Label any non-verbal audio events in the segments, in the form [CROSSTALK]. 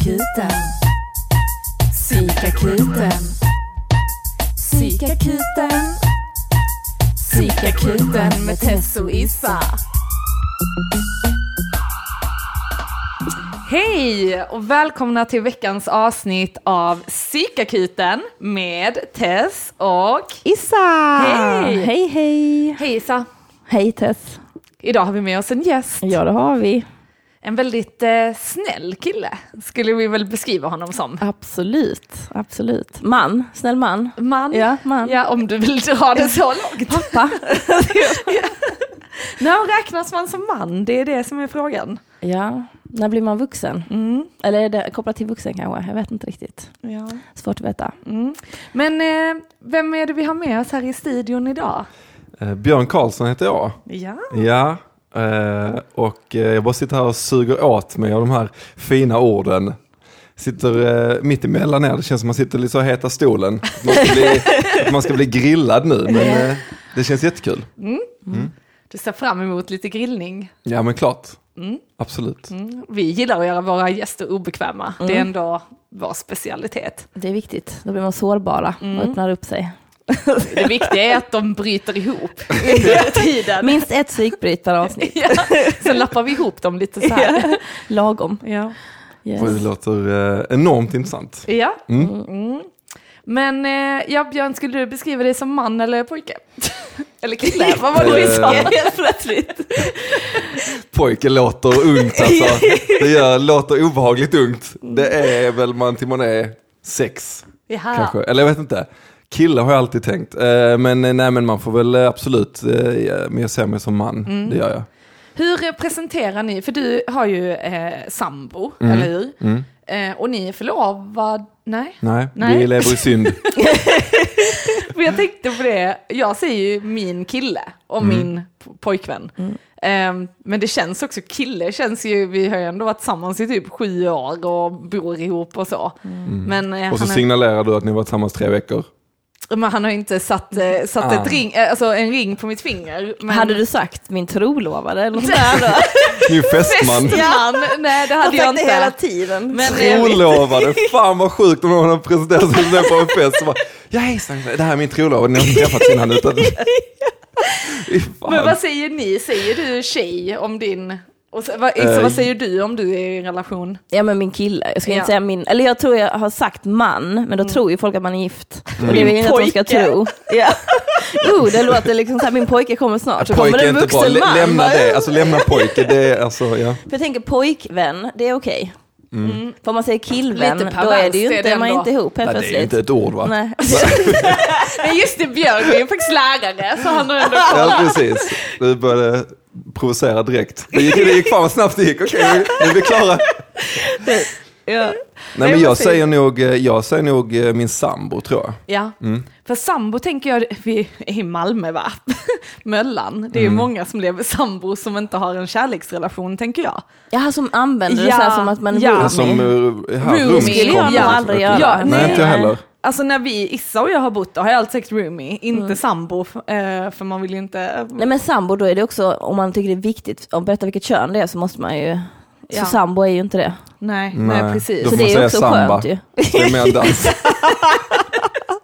Psykakuten. Psykakuten. Psykakuten. Psykakuten med Tess och Issa. Hej och välkomna till veckans avsnitt av Psykakuten med Tess och Issa! Hej! Hej, hej! Hej Issa. Hej Tess! Idag har vi med oss en gäst. Ja, det har vi. En väldigt eh, snäll kille skulle vi väl beskriva honom som. Absolut, absolut. Man, snäll man. Man. Ja, man. Ja, om du vill dra det så långt. Pappa. [LAUGHS] När räknas man som man? Det är det som är frågan. Ja, när blir man vuxen? Mm. Eller är det kopplat till vuxen kanske? Jag vet inte riktigt. Ja. Svårt att veta. Mm. Men eh, vem är det vi har med oss här i studion idag? Eh, Björn Karlsson heter jag. Ja. Ja, eh, och eh, jag bara sitter här och suger åt mig av de här fina orden. Sitter eh, mitt emellan er, det känns som man sitter lite så heta stolen. Man ska bli, [LAUGHS] man ska bli grillad nu, men eh, det känns jättekul. Du ser fram emot lite grillning. Ja, men klart. Absolut. Mm. Vi gillar att göra våra gäster obekväma. Det är ändå vår specialitet. Det är viktigt. Då blir man sårbara och öppnar upp sig. Det viktiga är att de bryter ihop under tiden. Minst ett psykbryt per avsnitt. Ja. Sen lappar vi ihop dem lite så här. Lagom. Ja. Yes. Det låter eh, enormt intressant. ja. Mm. Mm. Men eh, ja, Björn, skulle du beskriva dig som man eller pojke? [LAUGHS] eller kille? Vad var det vi sa Eh. [LAUGHS] helt plötsligt? Pojke låter ungt alltså. Det gör, låter obehagligt ungt. Det är väl man till man är sex. Jaha. Kanske, eller jag vet inte. Kille har jag alltid tänkt. Eh, Men eh, nej men man får väl eh, absolut, eh, men jag ser mig som man. Mm. Det gör jag. Hur presenterar ni, för du har ju eh, sambo, eller hur? Mm. Eh, och ni är förlovad, nej? Nej, Nej. vi lever i synd. [LAUGHS] För jag tänkte på det, jag säger ju min kille och Mm. min pojkvän. Ehm, men det känns också, kille känns ju, vi har ju ändå varit tillsammans i typ sju år och bor ihop och så. Men, eh, Och så är, signalerar du att ni varit tillsammans tre veckor. Men han har ju inte satt, eh, satt Ah. ett ring, eh, alltså en ring på mitt finger. Men, Hade du sagt min trolovade eller något [LAUGHS] är ju fästman. Fästman, nej det hade jag, sagt det hela inte. tiden. Men, eh, Trolovade, [LAUGHS] fan vad sjukt om någon har presenterat sig på en fest. Så bara, ja hejsan, det här är min trolovade, ni har inte träffats innan. Utan... [LAUGHS] Men vad säger ni, säger du tjej om din, och så, vad, Issa, Eh, vad säger du om du är i en relation? Ja men min kille, jag ska Ja. inte säga min, eller jag tror jag har sagt man, men då tror ju folk att man är gift. Och det Min vill jag inte att de ska tro. Ja. Jo, det låter liksom så här, min pojke kommer snart, så kommer Pojke är en vuxen man. lämna det, alltså lämna pojke, det är alltså, ja. För jag tänker pojkvän, det är okej. För om man säger killvän, Lite då är det ju är inte, det man är ändå. inte ihop helt Nej, det är plötsligt. inte ett ord va? Nej. [LAUGHS] Nej [LAUGHS] just det, Björn är ju faktiskt lärare så han har ändå Ja, precis. Du började provocera direkt. Det gick, det gick fan vad snabbt det gick. Okej, nu- nu är vi klara. Ja. Nej, men jag säger nog, eh, jag säger nog eh, min sambo tror jag. Ja, för sambo tänker jag, vi är i Malmö va? [LAUGHS] Möllan, det är ju många som lever sambo som inte har en kärleksrelation tänker jag. Jaha, som använder det Ja, så här som att man är ja. roomie. Som uh, här, Roomie skulle jag nog aldrig göra. Ja, Nej, inte jag heller. Alltså när vi, Issa och jag har bott där har jag alltid sagt roomie, inte sambo, eh, för man vill ju inte... Nej men sambo, då är det också, om man tycker det är viktigt att berätta vilket kön det är så måste man ju, Ja. så sambo är ju inte det. Nej, nej, precis. Då Så får det man är säga också samba. skönt ju. Det är mer dans. [LAUGHS] [LAUGHS]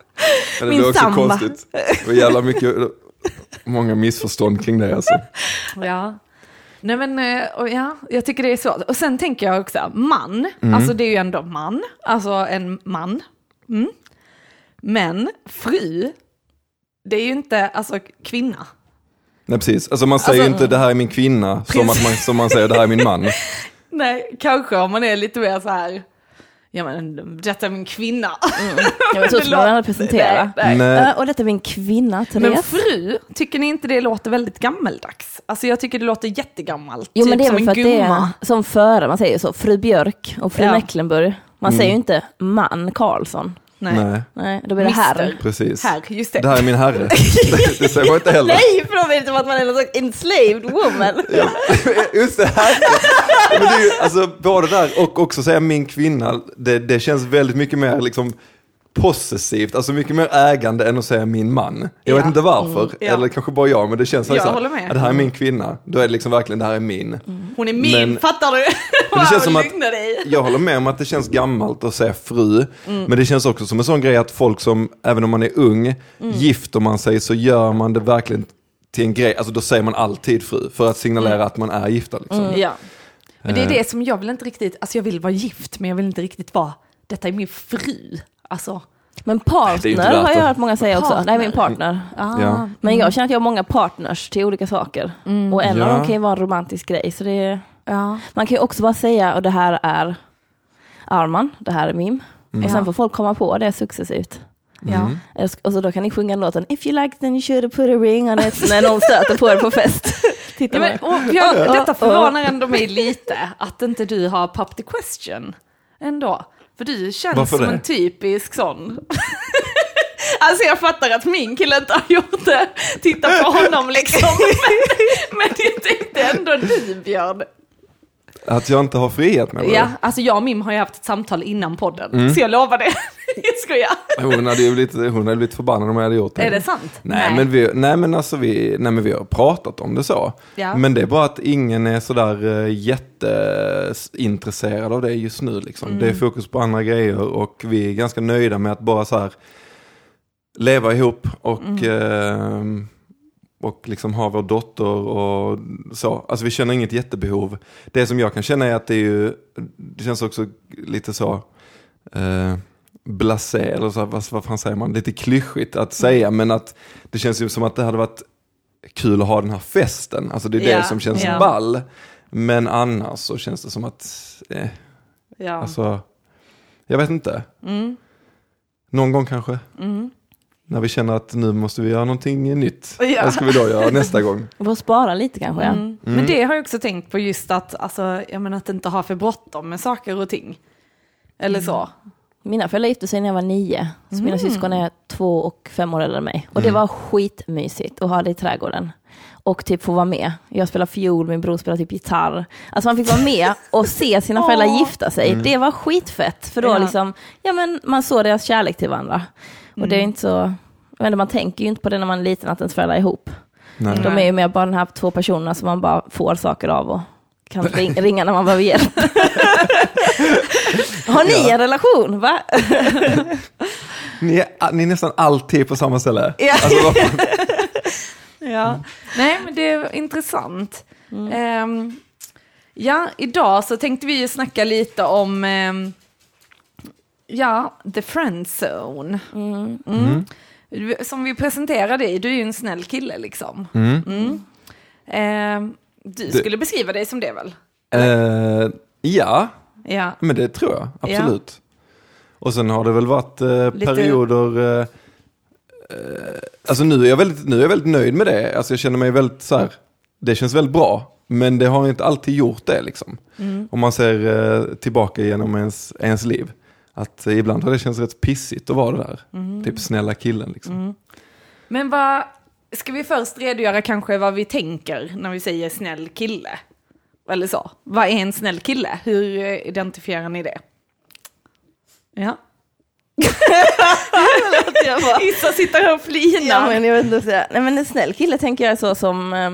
Men det Min blir också samba. konstigt. Det var jävla mycket, många missförstånd kring det alltså. Ja. Nej men, eh, och ja, jag tycker det är svårt. Och sen tänker jag också, man, alltså det är ju ändå man, alltså en man. Mm. Men fru, det är ju inte, alltså kvinna. Nej precis, alltså man säger ju Alltså- inte det här är min kvinna som, att man, som man säger det här är min man. [LAUGHS] Nej, kanske om man är lite mer så här, ja men detta är min kvinna. Jag vet, så ska man aldrig presentera. Nej, nej. Nej. Äh, och detta är min kvinna, Men Therese. fru, tycker ni inte det låter väldigt gammeldags? Alltså jag tycker det låter jättegammalt. Jo men typ det är som väl en för att det är gumma. som före, man säger så, fru Björk och fru Ja. Mecklenburg. Man Mm. säger ju inte man Karlsson. Nej. Nej, Nej, då blir det herr. Precis. Här, just det. Det här är min herre. Det, [LAUGHS] det säger man inte heller. Nej, för då blir det som att man är någon slags enslaved woman. [LAUGHS] Just det här. Men det är ju, alltså, både där och också säga min kvinna, det, det känns väldigt mycket mer liksom possessivt, alltså mycket mer ägande än att säga min man. Jag vet Ja. inte varför, Mm, ja. eller kanske bara jag, men det känns så här, med. Mm. ja, det här är min kvinna. Då är det liksom verkligen, det här är min. Hon är min, Men- fattar du? Men det känns som att, jag håller med om att det känns gammalt att säga fru, Mm. men det känns också som en sån grej att folk som, även om man är ung, Mm. gifter man sig så gör man det verkligen till en grej, alltså då säger man alltid fru, för att signalera Mm. att man är gifta. Liksom. Ja. Men det är Eh. det som jag vill inte riktigt, alltså jag vill vara gift men jag vill inte riktigt vara, detta är min fru. Alltså, Men partner har jag hört många säga också. Här är min partner. ah. Ja. Men jag känner att jag har många partners till olika saker. Och en av Ja. dem kan ju vara en romantisk grej. Så det är, ja. man kan ju också bara säga, och det här är Arman, det här är Mim. Och sen får folk komma på det successivt. ja. Och så då kan ni sjunga låten If you like then you should put a ring on it när någon stöter på er på fest. [LAUGHS] Titta Ja, men, och jag, Ja, detta förvånar ändå mig lite, att inte du har pop the question ändå. För du känns Varför som det? en typisk sån. [LAUGHS] Alltså jag fattar att min kille inte har gjort det, titta på honom liksom. [LAUGHS] Men, men jag tänkte ändå du Björn. Att jag inte har frihet med Ja, det. alltså jag och Mim har ju haft ett samtal innan podden, så jag lovar det. [LAUGHS] Jag skojar. Hon hade ju blivit, hon hade blivit förbannad om jag hade gjort det. Är det sant? Nej, Men vi, nej men alltså vi, nej men vi har pratat om det så. Ja. Men det är bara att ingen är sådär uh, jätteintresserad av det just nu liksom. Det är Mm. fokus på andra grejer och vi är ganska nöjda med att bara så här leva ihop och, Mm. eh, och liksom ha vår dotter och så. Alltså vi känner inget jättebehov. Det som jag kan känna är att det är ju, det känns också lite så, eh, blasé, eller så, vad, vad fan säger man, lite klyschigt att säga, men att det känns ju som att det hade varit kul att ha den här festen. Alltså det är Ja, det som känns ja. ball. Men annars så känns det som att, eh, Ja. alltså, jag vet inte. Mm. Någon gång kanske. Mm. När vi känner att nu måste vi göra någonting nytt. Ja. Vad ska vi då göra [LAUGHS] nästa gång? Och bara spara lite kanske. ja. Mm. Men det har jag också tänkt på just att, alltså, jag menar att inte ha för bråttom med saker och ting. Eller så. Mina föräldrar gifte sig när jag var nio. Så mina syskon är två och fem år äldre än mig. Och det var skitmysigt att ha det i trädgården. Och typ få vara med. Jag spelar fiol, min bror spelar typ gitarr. Alltså man fick vara med och se sina föräldrar [LAUGHS] gifta sig. Det var skitfett. För då Ja. liksom, ja men man såg deras kärlek till varandra. Och det är inte så, inte, man tänker ju inte på det när man är liten att ens föräldrar är ihop. Nej. De är ju mer bara den här två personerna som man bara får saker av och kan ring, ringa när man behöver hjälp. [LAUGHS] Har ni en relation? Va? [LAUGHS] Ni, är, ni är nästan alltid på samma ställe. Ja. Alltså. [LAUGHS] Ja. Nej, men det är intressant. Ehm, ja, idag så tänkte vi ju snacka lite om ehm, ja, the friend zone. Mm. Som vi presenterade i, du är ju en snäll kille liksom. Mm. Ehm, du Det- skulle beskriva dig som det väl? Eh, ja, Ja. men det tror jag absolut. Och sen har det väl varit eh, Lite- perioder, eh, eh, alltså nu är, jag väldigt, nu är jag väldigt nöjd med det. Alltså jag känner mig väldigt så här, det känns väldigt bra. Men det har inte alltid gjort det liksom. Om man ser eh, tillbaka genom ens, ens liv. Att ibland har det känts rätt pissigt att vara det där. Typ snälla killen liksom. Men vad, ska vi först redogöra kanske vad vi tänker när vi säger snäll kille? Eller så. Vad är en snäll kille? Hur identifierar ni det? Ja. [LAUGHS] Issa sitter här och flinar. Ja, men jag vet inte säga. Nej, men en snäll kille tänker jag är så som, eh,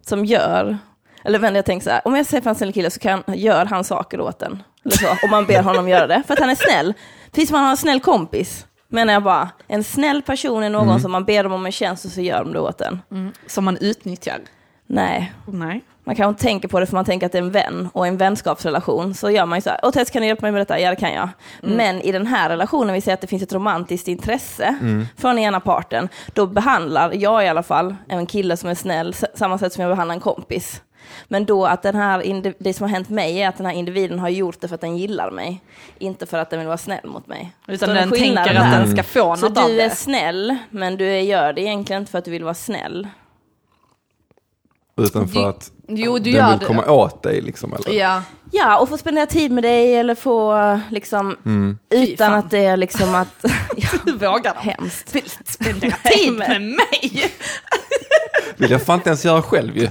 som gör, eller men jag tänker så här, om jag säger för en snäll kille så kan, gör han saker åt en. Eller så, om man ber honom göra det, för att han är snäll. Precis som han har en snäll kompis, menar jag bara. En snäll person är någon som man ber dem om en tjänst och så gör de det åt en. Som man utnyttjar. Nej, Nej. man kanske inte tänker på det för man tänker att det är en vän och en vänskapsrelation så gör man ju så här, åh Tess kan du hjälpa mig med detta? Ja det kan jag. Men i den här relationen, vi säger att det finns ett romantiskt intresse från ena parten, då behandlar jag i alla fall en kille som är snäll samma sätt som jag behandlar en kompis. Men då att den här, det som har hänt mig är att den här individen har gjort det för att den gillar mig, inte för att den vill vara snäll mot mig. Utan Så den tänker att där. den ska få Så något av du är det. snäll, men du gör det egentligen inte för att du vill vara snäll. Utan för att Jo, du den gör vill det. komma åt dig liksom. Eller? Ja. Ja, och få spendera tid med dig eller få liksom, utan fan. att det är liksom att, [LAUGHS] ja, Du vågar. hemskt. Vill spendera tid [LAUGHS] med mig. vill jag fan inte ens göra själv ju.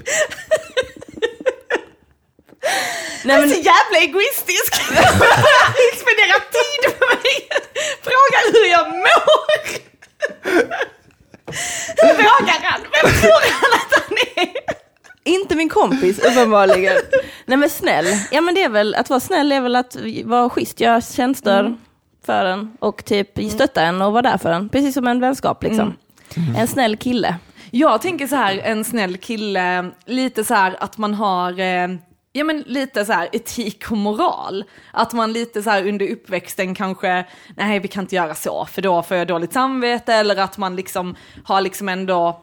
Nej, Jag är men, så jävla egoistisk. [LAUGHS] Vill spendera tid med mig. Fråga hur jag mår! Hur vågar han? Vem tror han att han är? Inte min kompis uppenbarligen. Nej men snäll, ja men det är väl, att vara snäll är väl att vara schysst, göra tjänster för en och typ stötta en och vara där för en. Precis som en vänskap liksom. En snäll kille. Jag tänker så här, en snäll kille, lite så här att man har eh, Ja men lite så här etik och moral. Att man lite så här under uppväxten kanske, nej vi kan inte göra så för då får jag dåligt samvete eller att man liksom har liksom ändå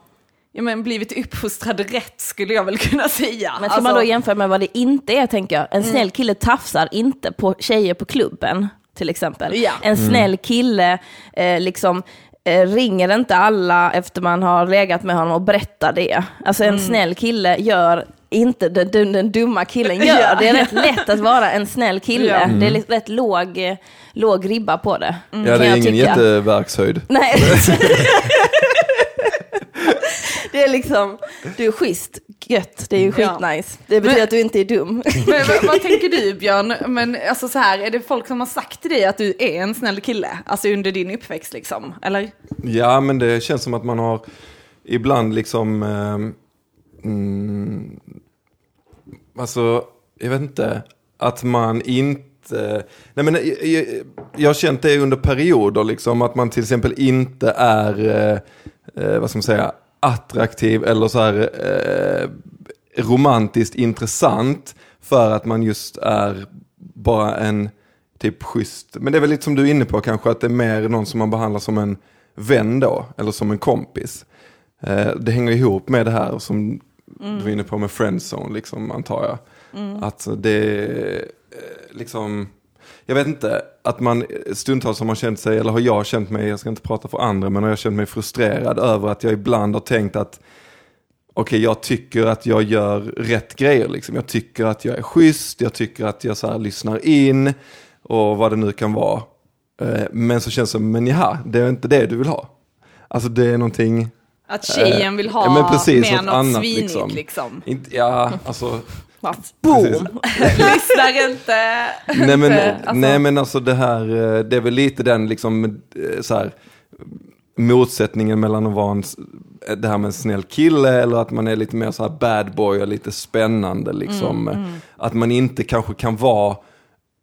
ja, men blivit uppfostrad rätt skulle jag väl kunna säga. Men ska man då jämföra med vad det inte är tänker jag. En snäll kille tafsar inte på tjejer på klubben till exempel. Ja. En snäll kille eh, liksom eh, ringer inte alla efter man har legat med honom och berättar det. Alltså en snäll kille gör inte det den, den dumma killen gör. Ja. Det är rätt lätt att vara en snäll kille. Ja. Det är rätt låg, eh, låg ribba på det. Ja, kan det är ingen tycka. jätteverkshöjd. Nej. [LAUGHS] det är liksom, du är schysst, gött, det är ju Ja. skitnice. Det betyder Men- att du inte är dum. Men vad, vad [LAUGHS] tänker du Björn? Men alltså så här, är det folk som har sagt till dig att du är en snäll kille? Alltså under din uppväxt liksom, eller? Ja, men det känns som att man har ibland liksom... ehm, mm, alltså, jag vet inte. Att man inte... Nej, men jag, jag, jag har känt det under perioder, liksom, att man till exempel inte är, eh, eh, vad ska man säga, attraktiv eller så här eh, romantiskt intressant för att man just är bara en typ schysst. Men det är väl lite som du är inne på kanske, att det är mer någon som man behandlar som en vän då, eller som en kompis. Eh, det hänger ihop med det här som du var inne på med friendzone, liksom, antar jag. Att det eh, liksom, jag vet inte, att man stundtals har man känt sig, eller har jag känt mig, jag ska inte prata för andra, men har jag känt mig frustrerad över att jag ibland har tänkt att okej, jag tycker att jag gör rätt grejer. Liksom. Jag tycker att jag är schysst, jag tycker att jag så lyssnar in och vad det nu kan vara. Eh, Men så känns det som, men jaha, det är inte det du vill ha. Alltså det är någonting, Att tjejen vill ha Ja, precis, mer något något annat, svinigt liksom. liksom. inte, ja, alltså. [LAUGHS] Boom! [LAUGHS] Lyssnar inte. nej, men, inte, alltså. nej men alltså det här, eh, det är väl lite den liksom, eh, så här, motsättningen mellan att vara en, det här med en snäll kille eller att man är lite mer så här bad boy och lite spännande liksom. Att man inte kanske kan vara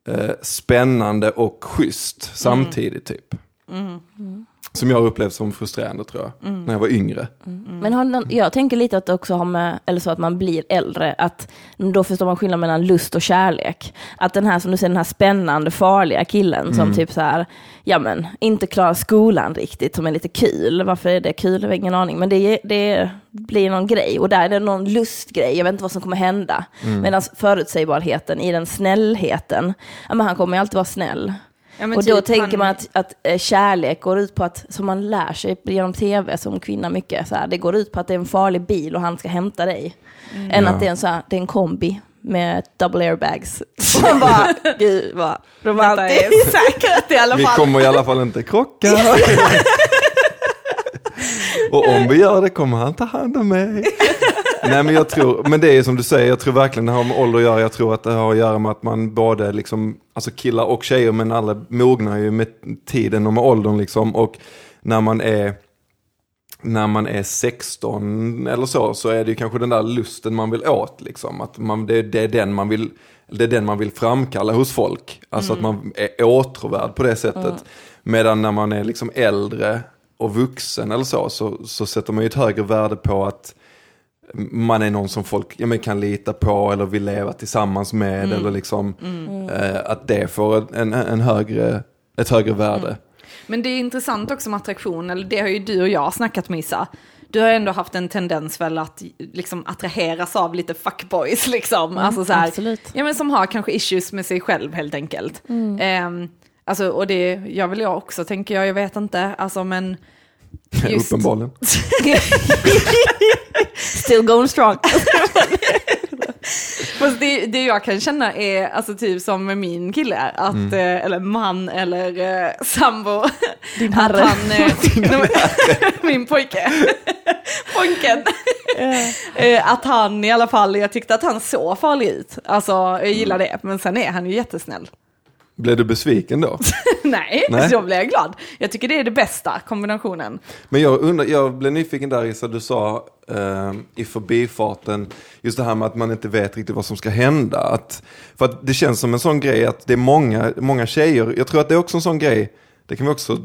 eh, spännande och schysst samtidigt typ. Som jag har upplevt som frustrerande tror jag, när jag var yngre. Men har jag tänker lite att det också har med, eller så att man blir äldre, att då förstår man skillnaden mellan lust och kärlek. Att den här, som du säger, den här spännande, farliga killen som typ så här, ja men, inte klarar skolan riktigt, som är lite kul. Varför är det kul? Jag har ingen aning. Men det, det blir någon grej, och där är det någon lustgrej, jag vet inte vad som kommer hända. Medan förutsägbarheten i den snällheten, ja men han kommer ju alltid vara snäll. Ja, och då typ tänker han- man att, att eh, kärlek går ut på att, som man lär sig genom tv som kvinna mycket, så här, det går ut på att det är en farlig bil och han ska hämta dig. Mm. Än Ja. att det är en, så här, det är en kombi med double airbags. [LAUGHS] [LAUGHS] Man bara, gud vad romantiskt. är säkert i alla Vi fall. kommer i alla fall inte krocka. [LAUGHS] och om vi gör det kommer han ta hand om mig. [LAUGHS] Nej men jag tror, men det är som du säger, jag tror verkligen det har med ålder att göra. Jag tror att det har att göra med att man både liksom, alltså killar och tjejer, men alla mognar ju med tiden och med åldern liksom. Och när man är, när man är 16 eller så, så är det ju kanske den där lusten man vill åt liksom. Att man, det, det är den man vill, det är den man vill framkalla hos folk. Alltså att man är åtråvärd på det sättet. Medan när man är liksom äldre och vuxen eller så, så, så sätter man ju ett högre värde på att man är någon som folk ja, men kan lita på eller vill leva tillsammans med. Eller liksom eh, att det får en, en högre, ett högre värde. Men det är intressant också med attraktion, eller det har ju du och jag snackat med Issa. Du har ändå haft en tendens väl att liksom attraheras av lite fuckboys liksom. alltså så här, absolut. Ja men som har kanske issues med sig själv helt enkelt. Ehm, alltså och det gör väl jag också tänker jag, jag vet inte. Alltså men... Just- [LAUGHS] Uppenbarligen. [LAUGHS] Still going strong. [LAUGHS] Fast det, det jag kan känna är, alltså typ som med min kille, att, eh, eller man eller eh, sambo. Din att herre. Han, eh, min pojke. Pojken. Eh, att han i alla fall, jag tyckte att han såg farlig ut. Alltså jag gillar det, men sen är han ju jättesnäll. Blev du besviken då? [LAUGHS] Nej, Nej. så blev jag glad. Jag tycker det är det bästa kombinationen. Men jag, undrar, jag blev nyfiken där Issa, du sa eh, i förbifarten, just det här med att man inte vet riktigt vad som ska hända. Att, för att det känns som en sån grej att det är många, många tjejer, jag tror att det är också en sån grej, det kan vi också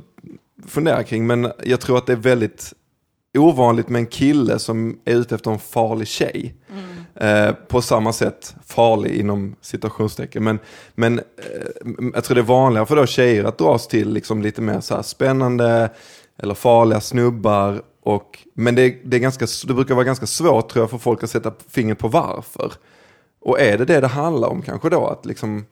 fundera kring, men jag tror att det är väldigt ovanligt med en kille som är ute efter en farlig tjej. Eh, på samma sätt farlig inom citationstecken. Men, men eh, jag tror det är vanligare för då tjejer att dras till liksom lite mer så spännande eller farliga snubbar. Och, men det, det, är ganska, det brukar vara ganska svårt tror jag för folk att sätta fingret på varför. Och är det det det handlar om kanske då? Att liksom,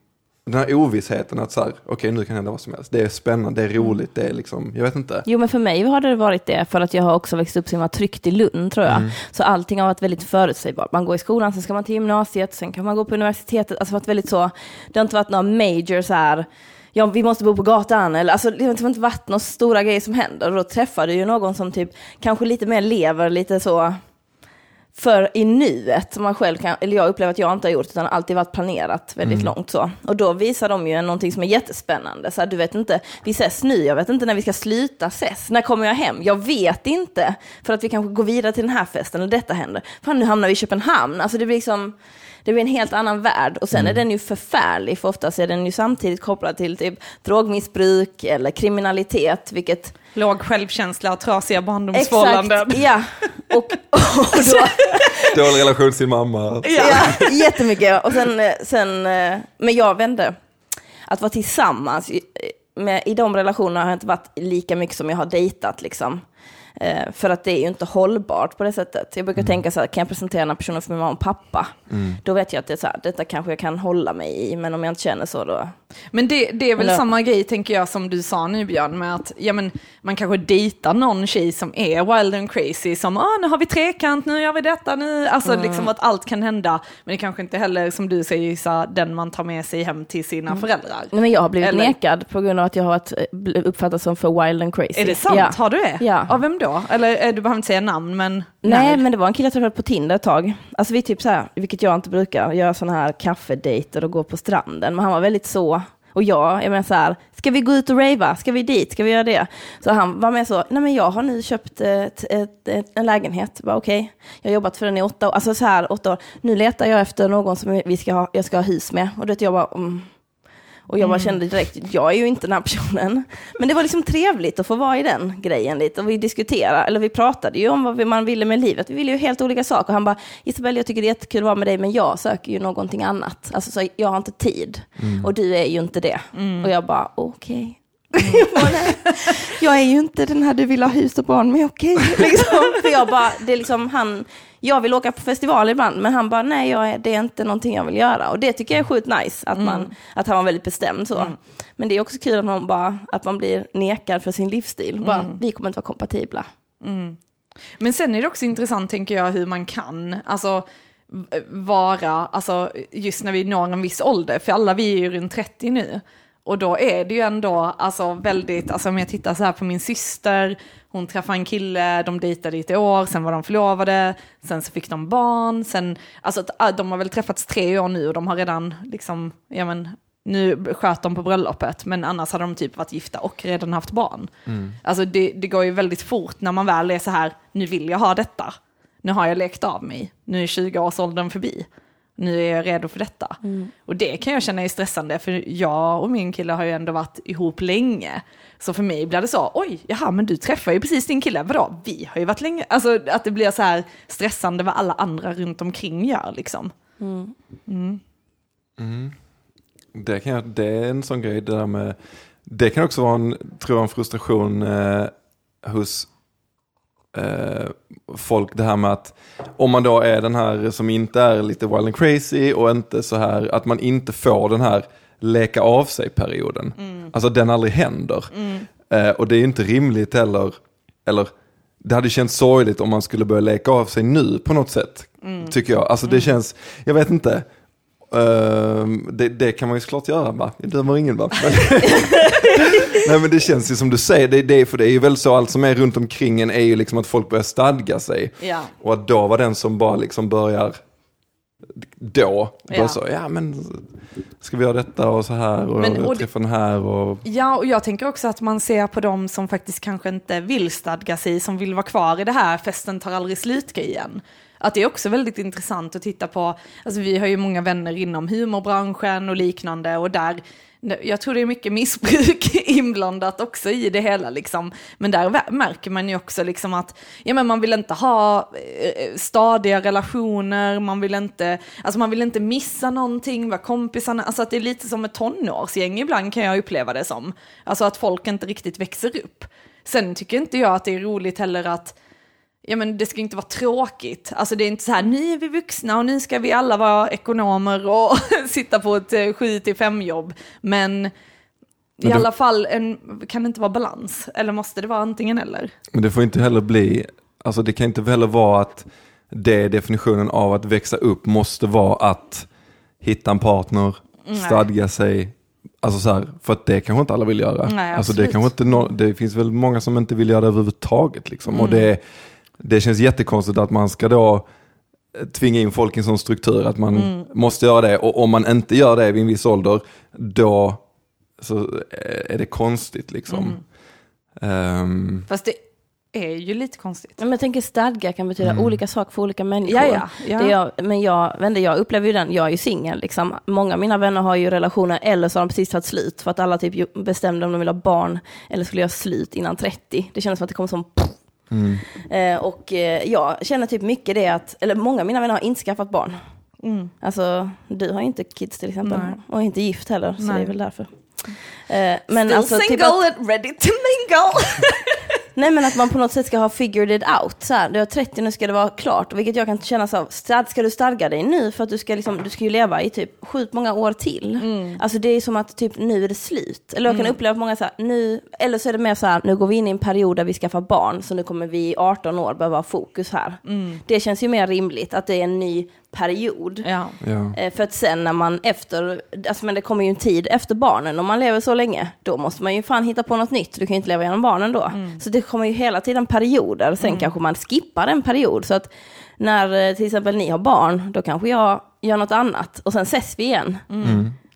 den här ovissheten att så här, okej nu kan hända vad som helst. Det är spännande, det är roligt, det är liksom, jag vet inte. Jo, men för mig har det varit det, för att jag har också växt upp så himla tryggt i Lund, tror jag. Så allting har varit väldigt förutsägbart. Man går i skolan, sen ska man till gymnasiet, sen kan man gå på universitetet. Alltså varit väldigt så, det har inte varit några major så här, ja, vi måste bo på gatan, eller alltså det har inte varit några stora grejer som händer. Och då träffar du ju någon som typ kanske lite mer lever lite så för i nuet, som man själv kan, eller jag upplever att jag inte har gjort, utan alltid varit planerat väldigt långt så. Och då visar de ju någonting som är jättespännande. Så här, du vet inte, vi ses nu, jag vet inte när vi ska sluta ses. När kommer jag hem? Jag vet inte. För att vi kanske går vidare till den här festen, eller detta händer. Fan, nu hamnar vi i Köpenhamn. Alltså det blir liksom, det blir en helt annan värld. Och sen är den ju förfärlig, för oftast är den ju samtidigt kopplad till typ drogmissbruk eller kriminalitet, vilket Låg självkänsla och trasiga barndomsförhållanden. Exakt, ja. Och, och då, [LAUGHS] Dålig relation till sin mamma. Ja, jättemycket. Och sen, eh, sen, eh, men jag vände. Att vara tillsammans, i- med, i de relationerna har jag inte varit lika mycket som jag har dejtat. Liksom. Eh, för att det är ju inte hållbart på det sättet. Jag brukar tänka så här, kan jag presentera den här personen för min mamma och pappa? Då vet jag att det är så här, detta kanske jag kan hålla mig i, men om jag inte känner så då... Men det, det är väl Eller- samma grej tänker jag som du sa nu Björn, med att ja, men, man kanske dejtar någon tjej som är wild and crazy, som ah, nu har vi trekant, nu gör vi detta, nu, alltså liksom att allt kan hända, men det kanske inte heller som du säger Issa, den man tar med sig hem till sina föräldrar. Nej, men jag har blivit Eller- nekad på grund av att jag har varit, eh, uppfattats som för wild and crazy. Är det sant? Ja. Har du det? Ja. Av vem då? Eller eh, du behöver inte säga namn, men Nej, men det var en kille jag träffade på Tinder ett tag. Alltså vi typ så här, vilket jag inte brukar, göra sådana här kaffedejter och gå på stranden. Men han var väldigt så, och jag, jag menar så här, ska vi gå ut och rava? Ska vi dit? Ska vi göra det? Så han var med så, nej men jag har nu köpt eh, ett, ett, eh, ett, eh, en lägenhet. Bara okej, jag har jobbat för den i åtta år, alltså så här åtta år. Nu letar jag efter någon som vi ska ha, jag ska ha hus med. Och det jag bara, mm. Och jag bara kände direkt, jag är ju inte den här personen. Men det var liksom trevligt att få vara i den grejen lite. Och vi diskuterade, eller vi pratade ju om vad man ville med livet. Vi ville ju helt olika saker. Och han bara, Isabelle jag tycker det är jättekul att vara med dig, men jag söker ju någonting annat. Alltså så jag har inte tid. Och du är ju inte det. Och jag bara, okej. Jag [LAUGHS] bara, "Nej, jag är ju inte den här du vill ha hus och barn med, okej. [LAUGHS] Liksom. För jag bara, det är liksom han, jag vill åka på festival ibland, men han bara, nej, jag är, det är inte någonting jag vill göra. Och det tycker jag är sjukt nice, att, man, att han var väldigt bestämd så. Men det är också kul att man, bara, att man blir nekad för sin livsstil. Bara, vi kommer inte vara kompatibla. Men sen är det också intressant, tänker jag, hur man kan alltså, vara, alltså, just när vi når en viss ålder, för alla vi är ju runt 30 nu. Och då är det ju ändå alltså, väldigt, alltså om jag tittar så här på min syster, hon träffade en kille, de dejtade i ett år, sen var de förlovade, sen så fick de barn, sen, alltså ah, de har väl träffats tre år nu och de har redan liksom, ja men, nu sköt de på bröllopet, men annars hade de typ varit gifta och redan haft barn. Alltså det, det går ju väldigt fort när man väl är så här, nu vill jag ha detta. Nu har jag lekt av mig, nu är 20-årsåldern förbi. Nu är jag redo för detta. Och det kan jag känna är stressande, för jag och min kille har ju ändå varit ihop länge. Så för mig blir det så, oj, jaha, men du träffar ju precis din kille, vadå, vi har ju varit länge. Alltså att det blir så här stressande vad alla andra runt omkring gör liksom. Det, kan jag, det är en sån grej, det där med, det kan också vara en, tror jag, en frustration eh, hos folk, det här med att om man då är den här som inte är lite wild and crazy och inte så här, att man inte får den här leka av sig-perioden. Alltså den aldrig händer. Eh, och det är ju inte rimligt heller, eller det hade känts sorgligt om man skulle börja leka av sig nu på något sätt. Tycker jag. Alltså det känns, jag vet inte. Ehm, det, det kan man ju såklart göra va? Jag dömer ingen va? [LAUGHS] Nej men det känns ju som du säger, det, det, för det är ju väl så allt som är runt omkring en är ju liksom att folk börjar stadga sig. Ja. Och att då var den som bara liksom börjar då. Ja. Så, ja men ska vi göra detta och så här och, Men- och det- träffa den här och Ja, och jag tänker också att man ser på dem som faktiskt kanske inte vill stadga sig, som vill vara kvar i det här festen tar aldrig slut-grejen. Att det är också väldigt intressant att titta på, alltså vi har ju många vänner inom humorbranschen och liknande och där, jag tror det är mycket missbruk [LAUGHS] inblandat också i det hela liksom. Men där märker man ju också liksom att, ja men man vill inte ha eh, eh, stadiga relationer, man vill inte, alltså man vill inte missa någonting, vara kompisarna, alltså att det är lite som ett tonårsgäng ibland kan jag uppleva det som. Alltså att folk inte riktigt växer upp. Sen tycker inte jag att det är roligt heller att Ja men det ska inte vara tråkigt. Alltså det är inte så här, nu är vi vuxna och nu ska vi alla vara ekonomer och [LAUGHS] sitta på ett 7 till 5 jobb. Men, i det- alla fall en, kan det inte vara balans? Eller måste det vara antingen eller? Men det får inte heller bli, alltså det kan inte heller vara att det är definitionen av att växa upp måste vara att hitta en partner, stadga sig. Alltså så här, för att det kanske inte alla vill göra. Nej, alltså det, kanske inte det finns väl många som inte vill göra det överhuvudtaget. Liksom. Mm. Och det, det känns jättekonstigt att man ska då tvinga in folk i en sån struktur att man Mm. måste göra det. Och om man inte gör det vid en viss ålder, då så är det konstigt. Liksom. Mm. Ehm, Fast det är ju lite konstigt. Ja, Men jag tänker stadga kan betyda olika saker för olika människor. Ja, ja, ja. Det jag, men jag, inte, jag upplever ju den, jag är ju singel. Liksom. Många av mina vänner har ju relationer eller så har de precis tagit slut för att alla typ bestämde om de vill ha barn eller skulle göra slut innan 30. Det känns som att det kommer som eh, Och eh, jag känner typ mycket det att, eller många av mina vänner har inte skaffat barn. Alltså, du har ju inte kids till exempel. Nej. Och inte gift heller, så Nej. det är väl därför. Eh, men Still alltså, single typ att, and ready to mingle! [LAUGHS] Nej men att man på något sätt ska ha figured it out. Så här, du är 30, nu ska det vara klart. Vilket jag kan känna så, stad, ska du stadga dig nu för att du ska, liksom, du ska ju leva i typ sjukt många år till. Alltså det är som att typ nu är det slut. Eller jag kan uppleva att många så här, nu, eller så är det mer så här, nu går vi in i en period där vi skaffar barn, så nu kommer vi i 18 år behöva ha fokus här. Det känns ju mer rimligt att det är en ny period. Ja. ja. Eh, För att sen när man efter, alltså men det kommer ju en tid efter barnen, om man lever så länge, då måste man ju fan hitta på något nytt. Du kan ju inte leva genom barnen då. Så det kommer ju hela tiden perioder, sen kanske man skippar en period. Så att när eh, till exempel ni har barn, då kanske jag gör något annat och sen ses vi igen.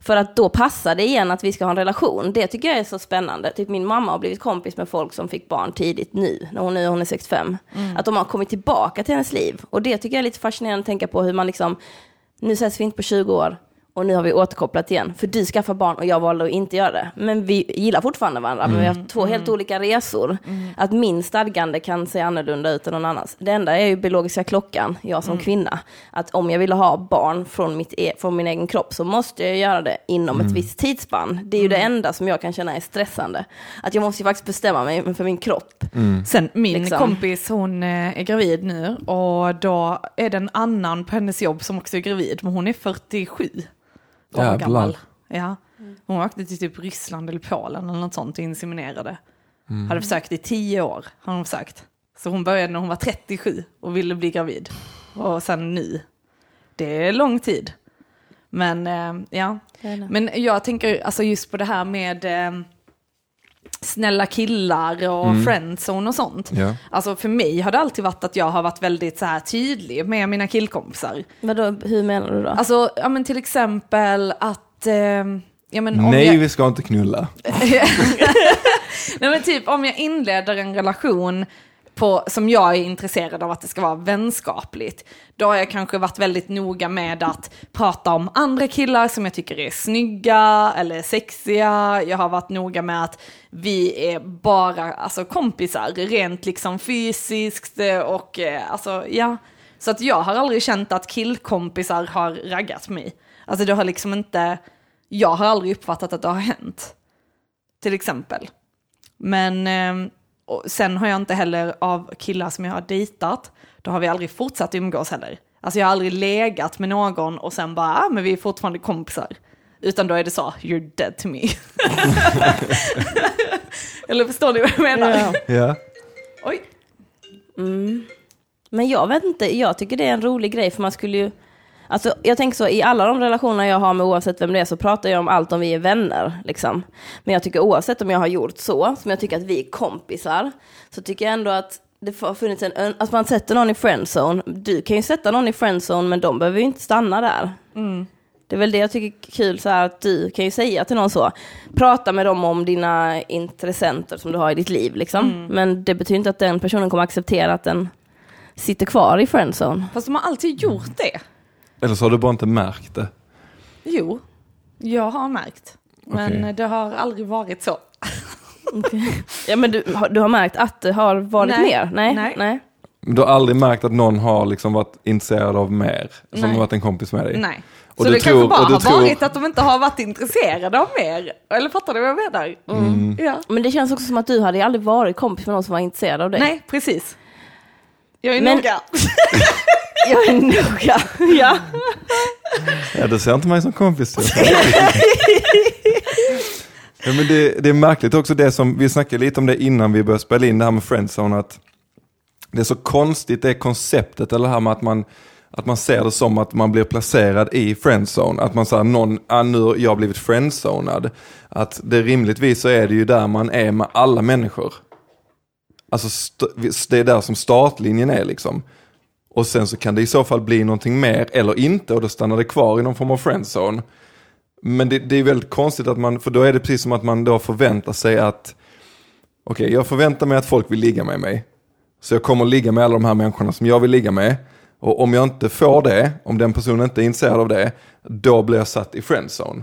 För att då passar det igen att vi ska ha en relation. Det tycker jag är så spännande. Typ min mamma har blivit kompis med folk som fick barn tidigt nu, när hon, nu hon är 65. Att de har kommit tillbaka till hennes liv. Och det tycker jag är lite fascinerande att tänka på hur man liksom, nu ses vi inte på 20 år och nu har vi återkopplat igen. För du skaffar barn och jag valde att inte göra det. Men vi gillar fortfarande varandra, men vi har två helt olika resor. Att min stadgande kan se annorlunda ut än någon annans. Det enda är ju biologiska klockan, jag som kvinna. Att om jag vill ha barn från, mitt e- från min egen kropp så måste jag göra det inom ett visst tidsspann. Det är ju det enda som jag kan känna är stressande. Att jag måste ju faktiskt bestämma mig för min kropp. Sen min Liksom. kompis hon eh, är gravid nu och då är det en annan på hennes jobb som också är gravid, men hon är 47 år Jävlar. gammal. Ja. Hon åkte till typ Ryssland eller Polen eller något sånt och inseminerade. Hade försökt i tio år, har hon försökt. Så hon började när hon var 37 och ville bli gravid. Och sen nu. Det är lång tid. Men eh, ja, men jag tänker alltså just på det här med eh, snälla killar och friendzone och sånt. Ja. Alltså för mig har det alltid varit att jag har varit väldigt så här tydlig med mina killkompisar. Vadå, hur menar du då? Alltså, ja men till exempel att, eh, ja men om Nej, jag, vi ska inte knulla. [LAUGHS] nej men typ om jag inleder en relation på, som jag är intresserad av att det ska vara vänskapligt, då har jag kanske varit väldigt noga med att prata om andra killar som jag tycker är snygga eller sexiga. Jag har varit noga med att vi är bara alltså, kompisar, rent liksom fysiskt och eh, alltså ja. Så att jag har aldrig känt att killkompisar har raggat mig. Alltså det har liksom inte, jag har aldrig uppfattat att det har hänt. Till exempel. Men eh, och sen har jag inte heller av killar som jag har dejtat, då har vi aldrig fortsatt umgås heller. Alltså jag har aldrig legat med någon och sen bara, ah, men vi är fortfarande kompisar. Utan då är det så, you're dead to me. [LAUGHS] Eller förstår ni vad jag menar? Ja. Ja. Oj. Men jag vet inte, jag tycker det är en rolig grej för man skulle ju Alltså, jag tänker så, i alla de relationer jag har med oavsett vem det är så pratar jag om allt om vi är vänner. Liksom. Men jag tycker oavsett om jag har gjort så, som jag tycker att vi är kompisar, så tycker jag ändå att det har funnits en, att man sätter någon i friendzone. Du kan ju sätta någon i friendzone men de behöver ju inte stanna där. Det är väl det jag tycker är kul, så här, att du kan ju säga till någon så, prata med dem om dina intressenter som du har i ditt liv liksom. Men det betyder inte att den personen kommer acceptera att den sitter kvar i friendzone. Fast de har alltid gjort det. Eller så har du bara inte märkt det. Jo, jag har märkt. Men Okej. det har aldrig varit så. [LAUGHS] Ja men du, har- du har märkt att det har varit Nej. mer? Nej. Nej. Nej. Du har aldrig märkt att någon har liksom varit intresserad av mer, som Nej. har varit en kompis med dig? Nej. Och så du det tror- kanske bara har tror- varit att de inte har varit intresserade av mer. Eller fattar du vad jag menar? Mm. Ja. Men det känns också som att du hade aldrig varit kompis med någon som var intresserad av dig. Nej, precis. Jag är Men- noga. [LAUGHS] Jag är noga. [LAUGHS] ja. Ja, du ser inte mig som kompis. ja, men det, det är märkligt också det som, vi snackade lite om det innan vi började spela in det här med friendzone, att det är så konstigt det konceptet, eller det här med att man, att man ser det som att man blir placerad i friendzone. Att man säger någon, ah, nu har jag blivit friendzonad. Att det rimligtvis så är det ju där man är med alla människor. Alltså st- det är där som startlinjen är liksom. Och sen så kan det i så fall bli någonting mer eller inte och då stannar det kvar i någon form av friendzone. Men det, det är väldigt konstigt att man, för då är det precis som att man då förväntar sig att, okej jag förväntar mig att folk vill ligga med mig. Så jag kommer att ligga med alla de här människorna som jag vill ligga med. Och om jag inte får det, om den personen inte är intresserad av det, då blir jag satt i friendzone.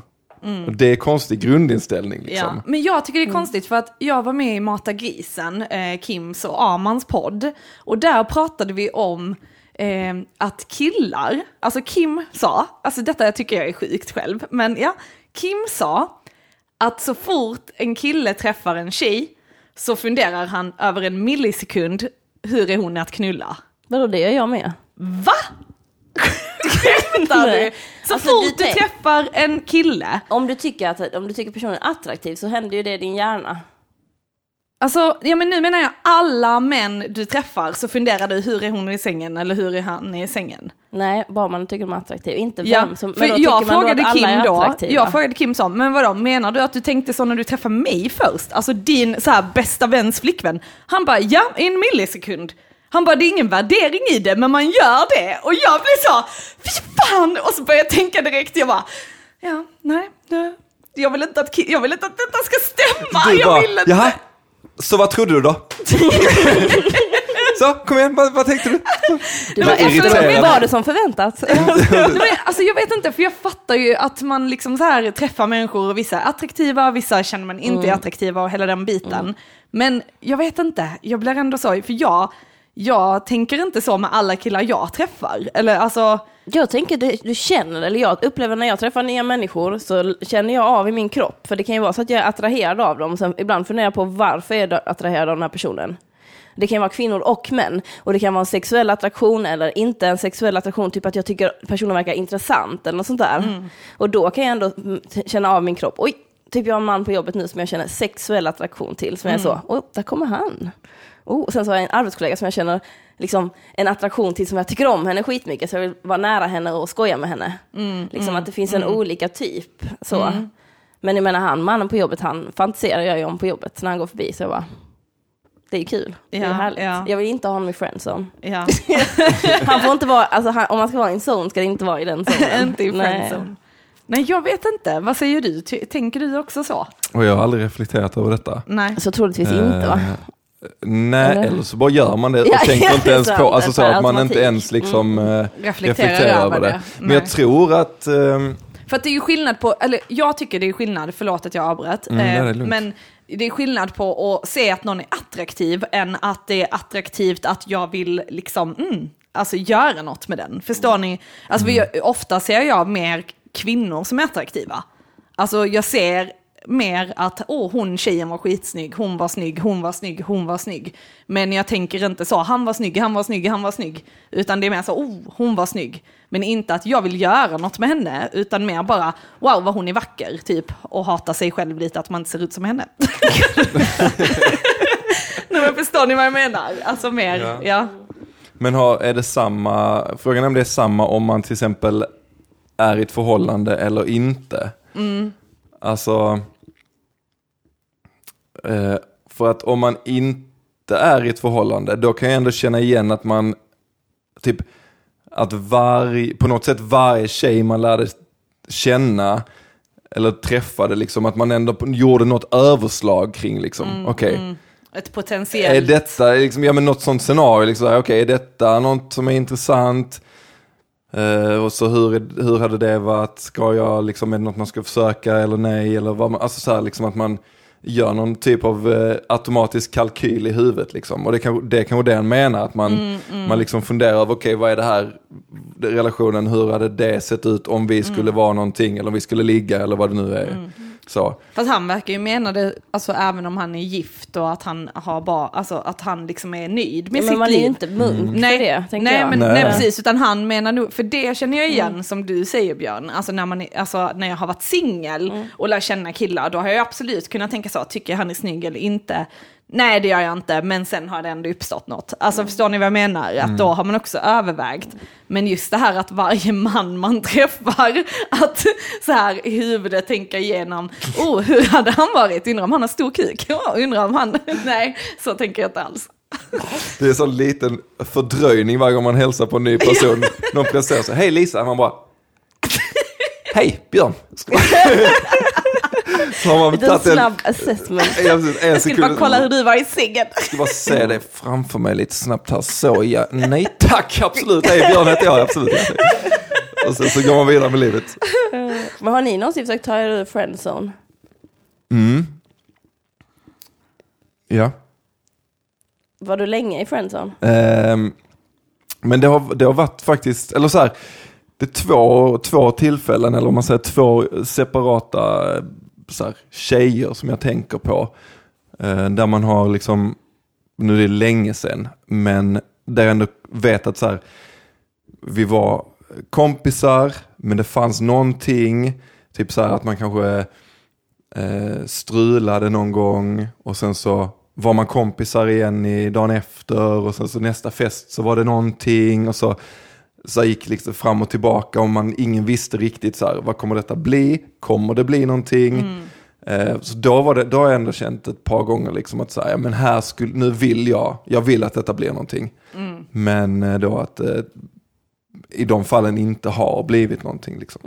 Och det är konstig grundinställning liksom. Ja, men jag tycker det är konstigt för att jag var med i Mata grisen, eh, Kims och Amans podd. Och där pratade vi om eh, att killar, alltså Kim sa, alltså detta tycker jag är sjukt själv, men ja, Kim sa att så fort en kille träffar en tjej så funderar han över en millisekund, hur är hon att knulla? Vadå, det gör jag med. Va? Skämtar du? Så Alltså, fort du du tänk- träffar en kille, Om du tycker att om du tycker personen är attraktiv så händer ju det i din hjärna. Alltså, ja men nu menar jag alla män du träffar så funderar du hur är hon i sängen eller hur är han i sängen? Nej, bara man tycker de är attraktiv. Inte Ja, vem som... för jag man frågade då Kim då, jag frågade Kim så, men vadå, menar du att du tänkte så när du träffade mig först? Alltså din så här, bästa väns flickvän. Han bara, ja, i en millisekund. Han bara, det är ingen värdering i det, men man gör det. Och jag blev så, fy fan! Och så började jag tänka direkt, jag bara, ja, nej, nej. Jag vill inte att, jag vill inte att detta ska stämma. Du jag bara, vill inte. jaha, så vad trodde du då? [LAUGHS] så, kom igen, vad, vad tänkte du? Bara, men alltså, jag var det som förväntat? [LAUGHS] Nej, men, alltså jag vet inte, för jag fattar ju att man liksom så här träffar människor, och vissa är attraktiva, vissa känner man inte är attraktiva och hela den biten. Men jag vet inte, jag blir ändå så, för jag, jag tänker inte så med alla killar jag träffar. Eller alltså, Jag tänker, du, du känner, eller jag upplever när jag träffar nya människor så känner jag av i min kropp. För det kan ju vara så att jag är attraherad av dem. Sen ibland funderar jag på varför jag är attraherad av den här personen. Det kan vara kvinnor och män. Och det kan vara en sexuell attraktion eller inte en sexuell attraktion. Typ att jag tycker personen verkar intressant eller något sånt där. Och då kan jag ändå mm, känna av min kropp. Oj, typ jag har en man på jobbet nu som jag känner sexuell attraktion till. Som jag är så, oh, där kommer han. Oh, och sen så har jag en arbetskollega som jag känner liksom, en attraktion till som jag tycker om henne skitmycket. Så jag vill vara nära henne och skoja med henne. liksom att det finns en olika typ. Så. Men jag menar han, mannen på jobbet, han fantiserar jag ju om på jobbet när han går förbi. Så jag bara, det är kul. det är Ja, härligt. ja. Jag vill inte ha honom i friendzone. ja, [LAUGHS] Han får inte vara, alltså han, om man ska vara i en zone ska det inte vara i den zonen. [LAUGHS] inte i Nej. friendzone. Nej, jag vet inte. Vad säger du? Tänker du också så? Och jag har aldrig reflekterat över detta. Nej. Så troligtvis inte va? Nej, Eller? eller? så bara gör man det och Ja, [LAUGHS] tänker ja, inte ens på, alltså så att man inte ens liksom eh, Reflekterar reflekterar över det. det. Men Nej. jag tror att, ehm, För att det är ju skillnad på, eller jag tycker det är skillnad, förlåt att jag avbröt, Mm, eh, men det är skillnad på att se att någon är attraktiv än att det är attraktivt att jag vill liksom, mm, alltså göra något med den. Förstår ni? Alltså Mm. vi, ofta ser jag mer kvinnor som är attraktiva. Alltså jag ser mer att åh, hon tjejen var skitsnygg, hon var snygg, hon var snygg, hon var snygg. Men jag tänker inte så, han var snygg, han var snygg, han var snygg. Utan det är mer så, oh, hon var snygg. Men inte att jag vill göra något med henne, utan mer bara, wow vad hon är vacker, typ. Och hata sig själv lite att man inte ser ut som henne. [LAUGHS] [LAUGHS] Nej, men förstår ni vad jag menar? Alltså mer, Ja. ja. men har, är det samma, frågan är om det är samma om man till exempel är i ett förhållande eller inte. Alltså, eh, för att om man inte är i ett förhållande, då kan jag ändå känna igen att man, typ, att varje, på något sätt varje tjej man lärde känna, eller träffade, liksom, att man ändå gjorde något överslag kring, liksom, okej. Ett potentiellt... Är detta, liksom, ja men något sånt scenario, liksom, okej, är detta något som är intressant? Eh, och så hur, hur hade det varit, ska jag, liksom, är det något man ska försöka eller nej? Eller vad man, alltså så här, liksom att man gör någon typ av eh, automatisk kalkyl i huvudet. Liksom. Och det kan, det kan vara det han menar, att man, man liksom funderar över, okej vad är det här relationen, hur hade det sett ut om vi skulle vara någonting, eller om vi skulle ligga, eller vad det nu är. Så. Fast han verkar ju mena det, alltså även om han är gift och att han har bara, alltså att han liksom är nöjd med Ja, sitt men man är liv. ju inte munk Nej, för det, tänker nej, jag. men, Nej. nej. precis, utan han menar nog, för det känner jag igen som du säger Björn, alltså när, man, alltså när jag har varit singel och lär känna killar, då har jag absolut kunnat tänka så, tycker jag han är snygg eller inte? Nej det gör jag inte, men sen har det ändå uppstått något. Alltså förstår ni vad jag menar? Att då har man också övervägt. Men just det här att varje man man [LAUGHS] träffar, att så här i huvudet tänka igenom, oh hur hade han varit? Undrar om han har stor kuk? Ja, undrar om han, [LAUGHS] nej så tänker jag inte alls. Det är så liten fördröjning varje gång man hälsar på en ny person. Någon presenterar sig, hej Lisa, man bara, hej Björn. [LAUGHS] Så har man tagit en, snabb assessment. [LAUGHS] Precis, en Jag skulle bara kolla hur du var i sängen. Jag ska bara se det framför mig lite snabbt här. Så ja, nej tack, absolut. Hej Björn heter jag, absolut. Och sen så går man vidare med livet. Men har ni någonsin försökt ta er ur friendzone? Mm. Ja. Var du länge i friendzone? Ehm, men det har, det har varit faktiskt, eller så här, det är två, två tillfällen, eller om man säger två separata eh, så här, tjejer som jag tänker på. Eh, där man har liksom, nu är det länge sedan, men där jag ändå vet att så här, vi var kompisar, men det fanns någonting, typ så här att man kanske eh, strulade någon gång och sen så var man kompisar igen i dagen efter och sen så nästa fest så var det någonting och så, så gick liksom fram och tillbaka och man, ingen visste riktigt så här, vad kommer detta bli? Kommer det bli någonting? Eh, så då, var det, då har jag ändå känt ett par gånger liksom att så här, men här skulle, nu vill jag, jag vill att detta blir någonting. Men eh, då att eh, i de fallen inte har blivit någonting. Liksom.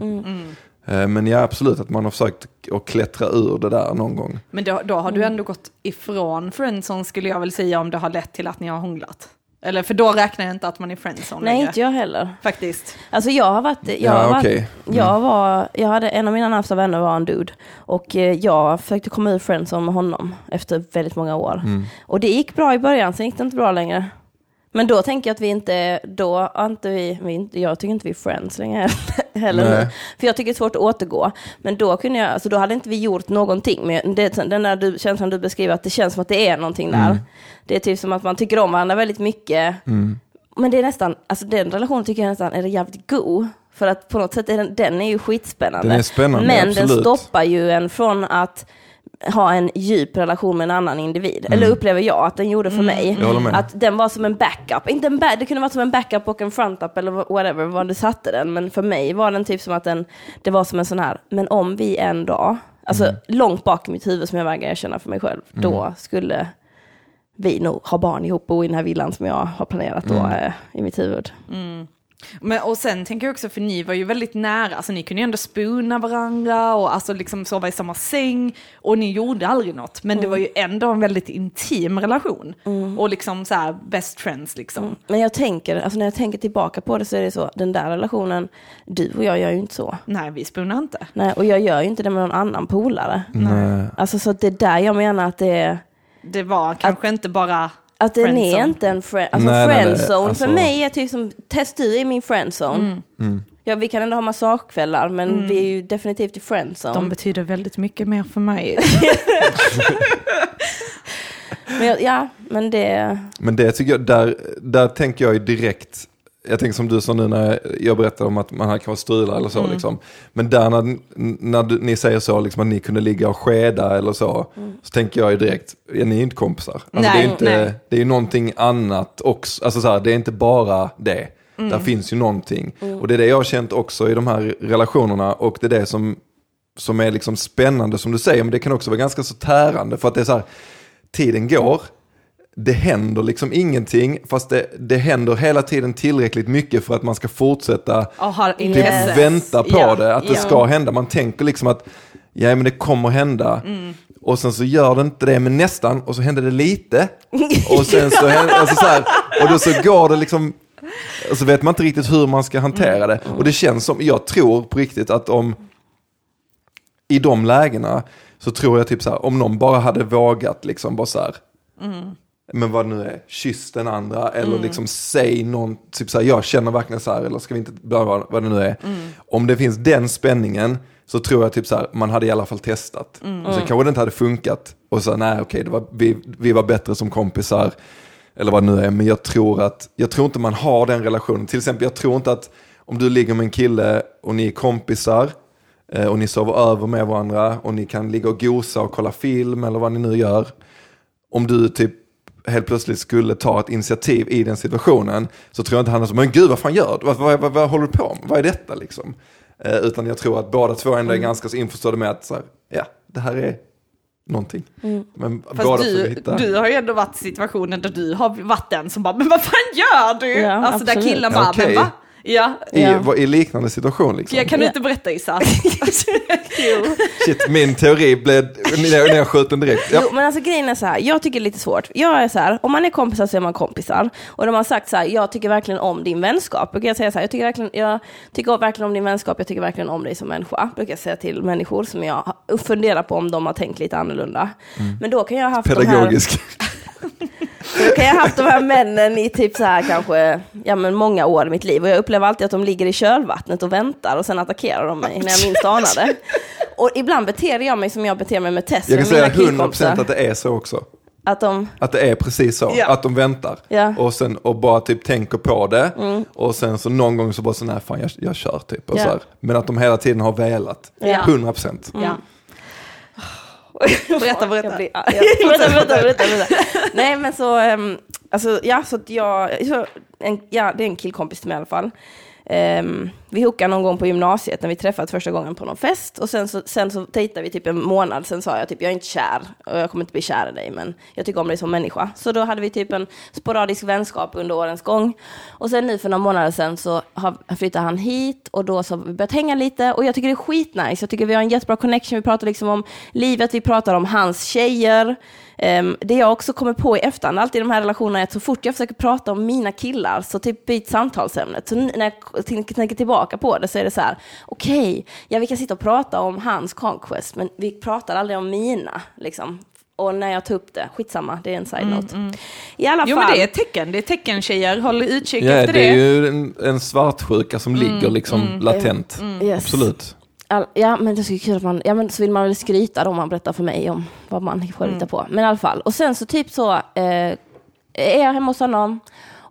Eh, Men ja, absolut att man har försökt att klättra ur det där någon gång. Men då, då har du ändå gått ifrån friendzone skulle jag väl säga om det har lett till att ni har hånglat. Eller för då räknar jag inte att man är friendzone Nej, längre. inte jag heller. Faktiskt. Alltså jag har varit, jag Ja, har varit, okej. Mm. jag var, jag hade, en av mina närmsta vänner var en dude. Och eh, jag försökte komma ur friendzone med honom efter väldigt många år. Mm. Och det gick bra i början, sen gick det inte bra längre. Men då tänker jag att vi inte, då inte vi, vi inte, jag tycker inte vi är friends längre heller [LAUGHS] Nej. nu. För jag tycker det är svårt att återgå. Men då kunde jag, alltså då hade inte vi gjort någonting. Men det, den där du, känslan du beskriver, att det känns som att det är någonting där. Mm. Det är typ som att man tycker om varandra väldigt mycket. Men det är nästan, alltså den relationen tycker jag nästan är jävligt god. För att på något sätt är den, den är ju skitspännande. Den är spännande, Men den absolut. stoppar ju en från att ha en djup relation med en annan individ. Eller upplever jag att den gjorde för mig. Mm. Med. Att den var som en backup. Inte en ba- det kunde vara som en backup och en frontup eller whatever, var du satte den. Men för mig var den typ som att den, det var som en sån här, men om vi en dag, alltså Mm. långt bak i mitt huvud som jag vägrar erkänna för mig själv, då skulle vi nog ha barn ihop och bo i den här villan som jag har planerat då Mm. eh, i mitt huvud. Men, och sen tänker jag också, för ni var ju väldigt nära, alltså ni kunde ju ändå spona varandra och alltså liksom sova i samma säng och ni gjorde aldrig något. Men det var ju ändå en väldigt intim relation. Och liksom så här best friends liksom. Men jag tänker, alltså när jag tänker tillbaka på det så är det så, den där relationen, du och jag gör ju inte så. Nej, vi spunade inte. Nej, och jag gör ju inte det med någon annan polare. Nej. Alltså så att det är där jag menar att det är, Det var kanske inte bara att den är Friendzone. inte en friend, alltså Nej, nej, nej, friendzone alltså- för mig är typ som, test du är min friendzone. Ja, vi kan ändå ha massagekvällar, men vi är ju definitivt i friendzone. de betyder väldigt mycket mer för mig. [LAUGHS] [LAUGHS] Men ja, men det, Men det tycker jag, där, där tänker jag ju direkt, jag tänker som du sa nu när jag berättade om att man hade kanske strula eller så. Mm. Liksom. Men där när, när du, ni säger så, liksom, att ni kunde ligga och skeda eller så, Mm. så tänker jag ju direkt, ja, ni är inte kompisar. Alltså, det, Nej, är inte, nej. det är ju någonting annat också, alltså, så här, det är inte bara det. Mm. Där finns ju någonting. Och det är det jag har känt också i de här relationerna och det är det som, som är liksom spännande som du säger, men det kan också vara ganska så tärande för att det är så här, tiden går, det händer liksom ingenting, fast det, det händer hela tiden tillräckligt mycket för att man ska fortsätta har typ intresse. vänta på Ja, det, att det ja. ska hända. Man tänker liksom att ja men det kommer hända. Mm. Och sen så gör det inte det, men nästan, och så händer det lite. [LAUGHS] Och sen så, händer, alltså så här, och då så går det liksom, och så vet man inte riktigt hur man ska hantera det. Och det känns som, jag tror på riktigt att om, i de lägena, så tror jag typ så här, om någon bara hade vågat liksom bara så här, men vad det nu är, kyss den andra eller liksom säg någon, typ så här, jag känner verkligen så här, eller ska vi inte, bla, bla, vad det nu är. Om det finns den spänningen så tror jag typ så här, man hade i alla fall testat. Och sen kanske det inte hade funkat och så nej okej, det var, vi, vi var bättre som kompisar. Eller vad det nu är, men jag tror att, jag tror inte man har den relationen. Till exempel, jag tror inte att om du ligger med en kille och ni är kompisar eh, och ni sover över med varandra och ni kan ligga och gosa och kolla film eller vad ni nu gör. Om du typ helt plötsligt skulle ta ett initiativ i den situationen så tror jag inte han är så, men gud vad fan gör du? Vad, vad, vad, vad håller du på med? Vad är detta liksom? Eh, utan jag tror att båda två ändå är ganska så införstådda med att så här, ja, det här är någonting. Men Fast båda du, hitta... du har ju ändå varit i situationen där du har varit den som bara, men vad fan gör du? Ja, alltså där absolut. killen Ja, bara, okej. men va? Ja, I, Ja. I liknande situation liksom. jag kan du Ja. inte berätta Issa? [LAUGHS] Shit, min teori blev nedskjuten direkt. Ja. Jo, men alltså grejen är så här, jag tycker det är lite svårt. Jag är så här, om man är kompisar så är man kompisar. Och de har sagt så här, jag tycker verkligen om din vänskap. Brukar jag säga så här, jag tycker verkligen, jag tycker verkligen om din vänskap, jag tycker verkligen om dig som människa. Brukar jag säga till människor som jag funderar på om de har tänkt lite annorlunda. Men då kan jag ha haft de här, Pedagogisk. [LAUGHS] då kan jag ha haft de här männen i typ så här kanske, ja men många år i mitt liv. Och jag upplever alltid att de ligger i kölvattnet och väntar och sen attackerar de mig när jag minst anar det. Och ibland beter jag mig som jag beter mig med Tess. Jag kan säga 100% killkompisar. att det är så också. Att de, Att det är precis så, Ja. att de väntar. Ja. Och, sen, och bara typ tänker på det. Och sen så någon gång så bara så nej fan jag, jag kör typ. Och Ja. så här. Men att de hela tiden har velat. Ja. 100%. ja. Berätta, berätta. Jag blir, [LAUGHS] ja, berätta, berätta, berätta, berätta. Nej men så, um, alltså ja, så att jag, så, en, ja det är en killkompis till mig i alla fall. Um, vi hookade någon gång på gymnasiet när vi träffades första gången på någon fest och sen så, sen så dejtade vi typ en månad, sen sa jag typ jag är inte kär och jag kommer inte bli kär i dig men jag tycker om dig som människa. Så då hade vi typ en sporadisk vänskap under årens gång. Och sen nu för några månader sen så har, flyttade han hit och då så har vi börjat hänga lite och jag tycker det är skitnice. Jag tycker vi har en jättebra connection, vi pratar liksom om livet, vi pratar om hans tjejer. Ehm, det jag också kommer på i efterhand, alltid i de här relationerna, är att så fort jag försöker prata om mina killar så typ byts samtalsämnet. Så när jag tänker tillbaka på det så är det så här, okej, ja vi kan sitta och prata om hans conquest, men vi pratar aldrig om mina, liksom. Och när jag tar upp det, skitsamma, det är en side-note. I alla Jo fall. men det är ett tecken, det är tecken tjejer, håll utkik Ja, efter det det. är ju en, en svartsjuka som ligger liksom latent. Yes. Absolut. All, ja, men det är så kul att man, ja men så vill man väl skryta då om man berättar för mig om vad man får Mm. på. Men i alla fall, och sen så typ så eh, är jag hemma hos honom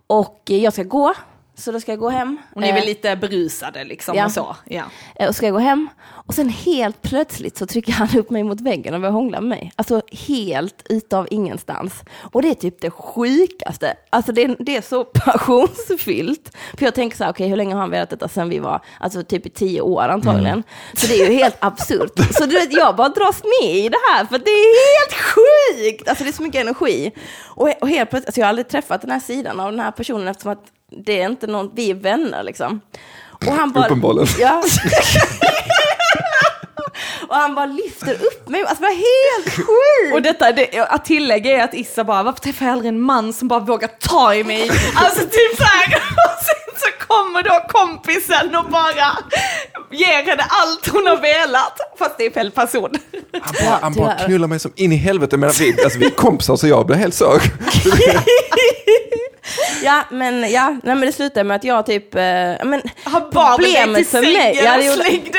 och jag ska gå, så då ska jag gå hem. Och ni är väl Eh, lite berusade liksom Ja. och så. Ja. Eh, Och ska jag gå hem och sen helt plötsligt så trycker han upp mig mot väggen och börjar hångla med mig. Alltså helt utav ingenstans. Och det är typ det sjukaste. Alltså det är, det är så [LAUGHS] passionsfyllt. För jag tänker så här, okej hur länge har han velat detta sen vi var, alltså typ i tio år antagligen. Så det är ju helt absurt. [LAUGHS] Så du vet, jag bara dras med i det här för det är helt sjukt. Alltså det är så mycket energi. Och, och helt plötsligt, alltså jag har aldrig träffat den här sidan av den här personen eftersom att det är inte någon, vi är vänner liksom. Och han bara, Uppenbarligen. Ja. [LAUGHS] Och han bara lyfter upp mig. Alltså det var helt sjukt. Och detta, det, att tillägga är att Issa bara, varför träffar jag aldrig en man som bara vågar ta i mig? [LAUGHS] Alltså typ så här. Och sen så kommer då kompisen och bara ger henne allt hon har velat. Fast det är fel person. Han bara, han bara knullar mig som in i helvete. Men vi, alltså, vi är kompisar så jag blir helt så. [LAUGHS] Ja, men, ja, nej, men det slutade med att jag typ... Eh, men, Han bar dig problemet till för mig... Ja, det, gjorde, slängde [LAUGHS]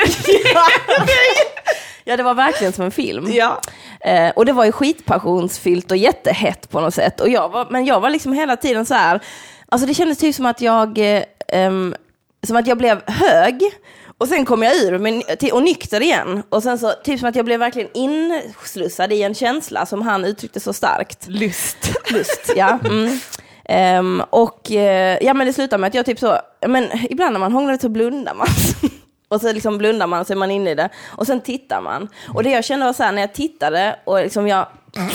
ja, det var verkligen som en film. Ja. Eh, och det var ju skitpassionsfyllt och jättehett på något sätt. Och jag var, men jag var liksom hela tiden så här, alltså det kändes typ som att jag, eh, som att jag blev hög. Och sen kom jag ur men, och nykter igen. Och sen så, typ som att jag blev verkligen inslussad i en känsla som han uttryckte så starkt. Lust. Lust, ja. Mm. Ehm, och eh, ja, men det slutar med att jag typ så, men ibland när man hånglar så blundar man. [LAUGHS] och så liksom blundar man och så är man inne i det. Och sen tittar man. Och det jag kände var så här när jag tittade och liksom jag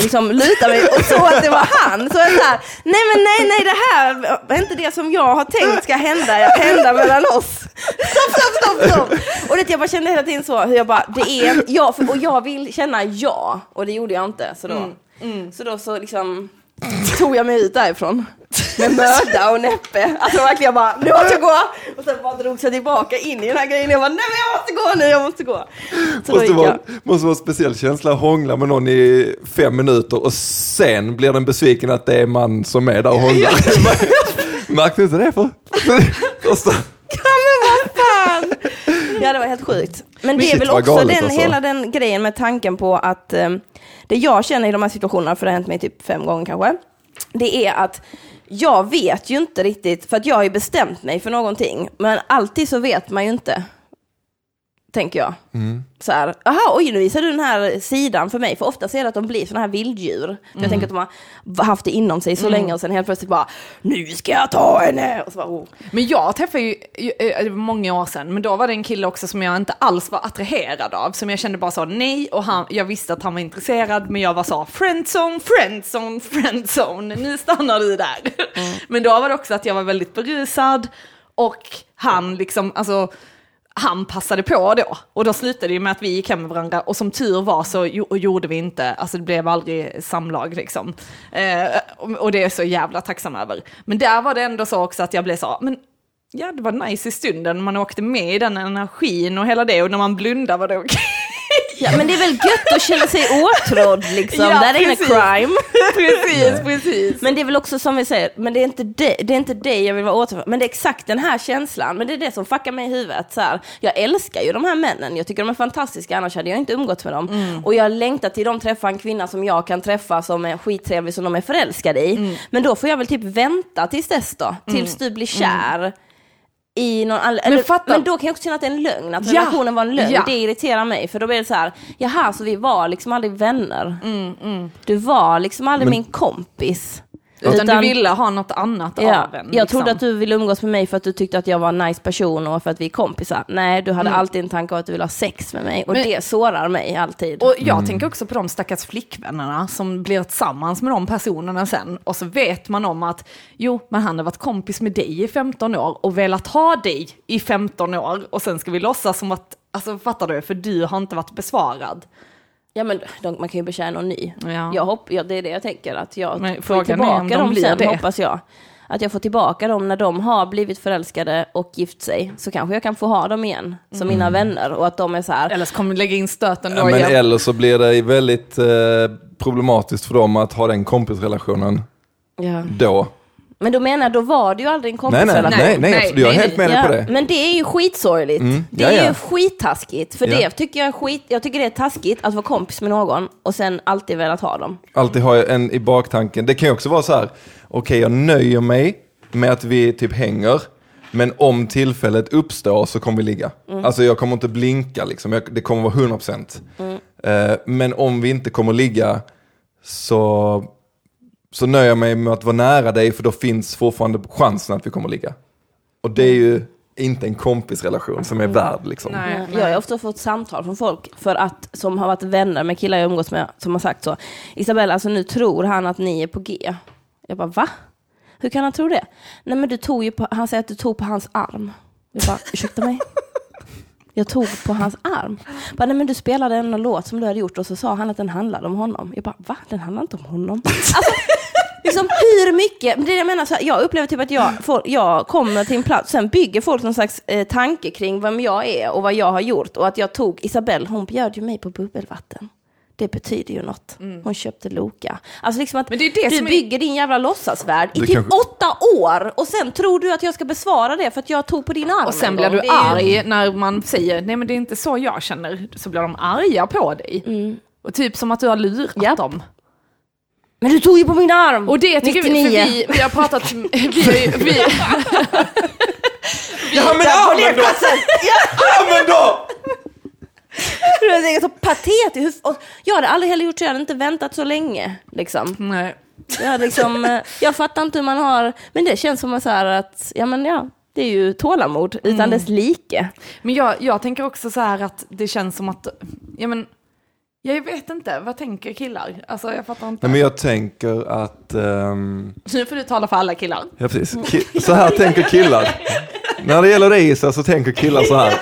liksom lutar mig och såg att det var han. Så jag så här, nej men nej, nej, det här är inte det som jag har tänkt ska hända, hända mellan oss. Stopp, stopp, stopp, stopp. Och det, jag bara kände hela tiden så, hur jag bara, det är jag, och jag vill känna ja, och det gjorde jag inte. Så då, Så, då så liksom tog jag mig ut därifrån med möda och näppe. Alltså verkligen bara, nu måste jag gå! Och sen bara drog jag tillbaka in i den här grejen. Jag bara, nej men jag måste gå nu, jag måste gå. Så Måste vara, måste vara en speciell känsla att hångla med någon i fem minuter och sen blir den besviken att det är man som är där och hånglar. [LAUGHS] Märkte du inte det för? Ja men vad fan! Ja det var helt sjukt. Men det är väl också galet, den, alltså. hela den grejen med tanken på att eh, det jag känner i de här situationerna, för det har hänt mig typ fem gånger kanske, det är att jag vet ju inte riktigt, för att jag har ju bestämt mig för någonting, men alltid så vet man ju inte. Tänker jag. Mm. Så här, aha, oj nu visar du den här sidan för mig, för ofta ser det att de blir sådana här vilddjur. Jag tänker att de har haft det inom sig så länge och sen helt plötsligt bara, nu ska jag ta henne! Och så bara, oh. Men jag träffade ju, eh, det var många år sedan, men då var det en kille också som jag inte alls var attraherad av, som jag kände bara så nej, och han, jag visste att han var intresserad, men jag var så friendzone, friendzone, friendzone, nu stannar du där. Men då var det också att jag var väldigt berusad, och han liksom, alltså, han passade på då och då slutade det med att vi gick hem med varandra och som tur var så gjorde vi inte, alltså det blev aldrig samlag liksom. Eh, och, det är jag så jävla tacksam över. Men där var det ändå så också att jag blev så, men ja det var nice i stunden, man åkte med i den energin och hela det och när man blundade var det okej. Ja men det är väl gött att känna sig åtrådd liksom, Ja, that ain't precis. a crime. [LAUGHS] precis, precis. Men det är väl också som vi säger, men det är inte det, det, är inte det jag vill vara åtrådd men det är exakt den här känslan, men det är det som fuckar mig i huvudet. Så här, jag älskar ju de här männen, jag tycker de är fantastiska, annars hade jag inte umgåtts med dem. Mm. Och jag längtar till de träffar en kvinna som jag kan träffa som är skittrevlig, som de är förälskade i. Mm. Men då får jag väl typ vänta tills dess då, tills du blir kär. I någon all- eller, men, då kan jag också känna att det är en lögn, att Ja, relationen var en lögn. ja. Det irriterar mig, för då blir det så här, jaha, så vi var liksom aldrig vänner. Mm, Du var liksom aldrig min kompis. Utan, du ville ha något annat Ja, av en. jag liksom. trodde att du ville umgås med mig för att du tyckte att jag var en nice person och för att vi är kompisar. Nej, du hade Mm. alltid en tanke av att du ville ha sex med mig och Men- det sårar mig alltid. Och jag tänker också på de stackars flickvännerna som blir tillsammans med de personerna sen och så vet man om att jo, men han har varit kompis med dig i 15 år och velat ha dig i 15 år och sen ska vi låtsas som att, alltså fattar du, för du har inte varit besvarad. Ja, men de, man kan ju betjäna någon ny. Ja. Jag hopp, ja, det är det jag tänker, att jag Men får tillbaka de dem sen, det. hoppas jag. Att jag får tillbaka dem när de har blivit förälskade och gift sig. Så kanske jag kan få ha dem igen som mina Mm. vänner och att de är så här, Eller så kommer vi lägga in stöten då Ja, men eller så blir det väldigt eh, problematiskt för dem att ha den kompisrelationen ja. då. Men då menar då var det ju aldrig en Nej, nej, kompisrelation. nej, nej, Nej, absolut. jag är helt med dig Ja, på det. Men det är ju skitsorgligt. Mm, Det ja, är ja. ju skittaskigt. För Ja. det tycker jag är skit, jag tycker det är taskigt att vara kompis med någon och sen alltid velat ha dem. Alltid ha en i baktanken. Det kan ju också vara så här, okej jag nöjer mig med att vi typ hänger, men om tillfället uppstår så kommer vi ligga. Alltså jag kommer inte blinka liksom, jag, det kommer vara 100%. Eh, men om vi inte kommer ligga så, så nöjer jag mig med att vara nära dig för då finns fortfarande chansen att vi kommer ligga. Och det är ju inte en kompisrelation som är värd liksom. Nej, Jag har ofta fått samtal från folk för att, som har varit vänner med killar jag umgås med som har sagt så. Isabella, alltså nu tror han att ni är på G. Jag bara, va? Hur kan han tro det? Nej men du tog ju på, han säger att du tog på hans arm. Jag bara, ursäkta mig? [LAUGHS] Jag tog på hans arm. Bara, nej men du spelade en låt som du hade gjort och så sa han att den handlade om honom. Jag bara, va? Den handlar inte om honom. [LAUGHS] Alltså, liksom hur mycket, men det jag menar, så här, jag upplever typ att jag, får, jag kommer till en plats, sen bygger folk någon slags eh, tanke kring vem jag är och vad jag har gjort och att jag tog, Isabelle, hon bjöd ju mig på bubbelvatten. Det betyder ju något. Hon köpte Loka. Alltså liksom att Men det är det du som är- bygger din jävla låtsasvärld i typ kanske- åtta år och sen tror du att jag ska besvara det för att jag tog på din arm Och sen en blir du Det är arg när man säger nej men det är inte så jag känner, så blir de arga på dig. Och typ som att du har lurat Mm. Japp. dem. Men du tog ju på min arm! Och det tycker vi, 99. för vi, vi har pratat, [LAUGHS] vi, vi, [LAUGHS] vi, Ja men ja, men då! Ja men då! [LAUGHS] Det är så patetiskt. Jag hade aldrig heller gjort så, jag hade inte väntat så länge. Liksom. nej. Jag, liksom, eh, jag fattar inte hur man har, men det känns som att, så här att ja, men ja, det är ju tålamod utan Mm. dess like. Men jag, jag tänker också så här att det känns som att, ja men, Jag vet inte, vad tänker killar? Alltså jag fattar inte. Nej, men jag tänker att, ehm, Nu får du tala för alla killar. ja precis, Ki- så här tänker killar. När det gäller dig Isa så tänker killar så här.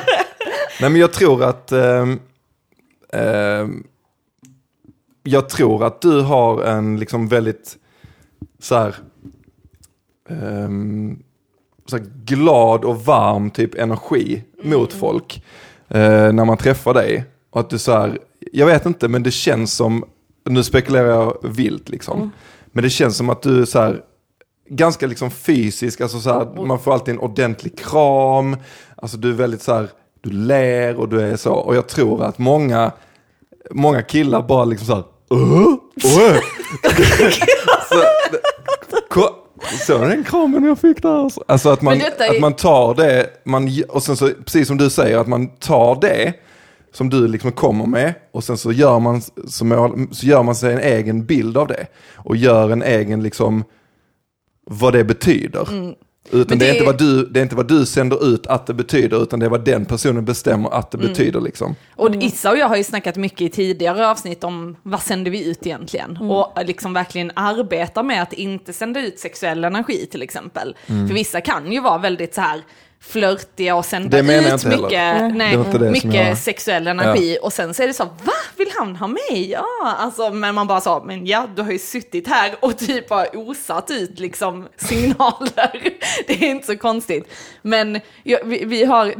Nej men jag tror att, ehm, ehm, jag tror att du har en liksom väldigt så här, ehm, så här glad och varm typ energi mot folk eh, när man träffar dig. Och att du så här, jag vet inte men det känns som, nu spekulerar jag vilt liksom, men det känns som att du så här, ganska liksom fysisk, alltså så här, man får alltid en ordentlig kram, alltså du är väldigt så här, du ler och du är så, och jag tror att många, många killar bara liksom så här, "Åh? Åh?" så, ko- du den kramen jag fick där? Alltså att man, är- att man tar det, man, och sen så, precis som du säger, att man tar det som du liksom kommer med och sen så gör man, så, mål, så gör man sig en egen bild av det. Och gör en egen, liksom, vad det betyder. Utan Men det, är det- inte vad du, det är inte vad du sänder ut att det betyder, utan det är vad den personen bestämmer att det betyder. Liksom. Och Issa och jag har ju snackat mycket i tidigare avsnitt om vad sänder vi ut egentligen? Och liksom verkligen arbeta med att inte sända ut sexuell energi till exempel. För vissa kan ju vara väldigt så här flörtiga och sända Det ut heller. mycket, nej, som mycket jag- sexuell energi och sen så är det så, va, vill han ha mig? Ja, alltså, men man bara sa, men ja, du har ju suttit här och typ har osat ut liksom signaler. [LAUGHS] det är inte så konstigt. Men ja, vi, vi har,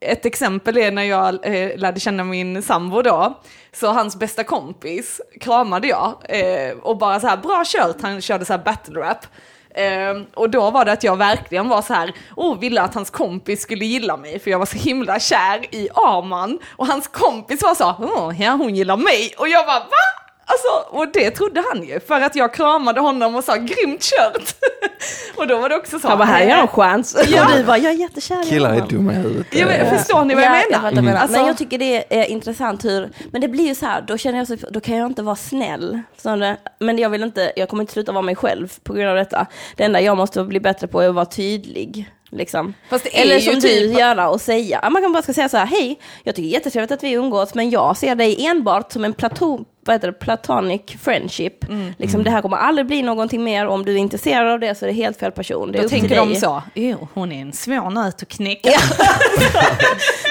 ett exempel är när jag eh, lärde känna min sambo då, så hans bästa kompis kramade jag eh, och bara så här, bra kört, han körde så här battle rap. Eh, och då var det att jag verkligen var så här, oh, ville att hans kompis skulle gilla mig för jag var så himla kär i Arman. Och hans kompis var så, oh, ja hon gillar mig. Och jag bara, va? Alltså, och det trodde han ju, för att jag kramade honom och sa grymt kört. [LAUGHS] och då var det också så. Han bara, här är jag en chans. Ja. Och du bara, jag är jättekär i Killar är dumma i huvudet. Ja, men, förstår ni vad jag Ja, menar? vad du menar. Alltså- Men jag tycker det är intressant hur, men det blir ju så här, då känner jag så, då kan jag inte vara snäll. Så men jag vill inte, jag kommer inte sluta vara mig själv på grund av detta. Det enda jag måste bli bättre på är att vara tydlig. Liksom. Eller som typ- du göra och säga. Man kan bara ska säga så här, hej, jag tycker jättetrevligt att vi umgås, men jag ser dig enbart som en platon, vad heter det, platonic friendship. Mm. Liksom, det här kommer aldrig bli någonting mer, om du är intresserad av det så är det helt fel person. Det är Då tänker de dig. så, jo hon är en svår nöt att knäcka. [LAUGHS]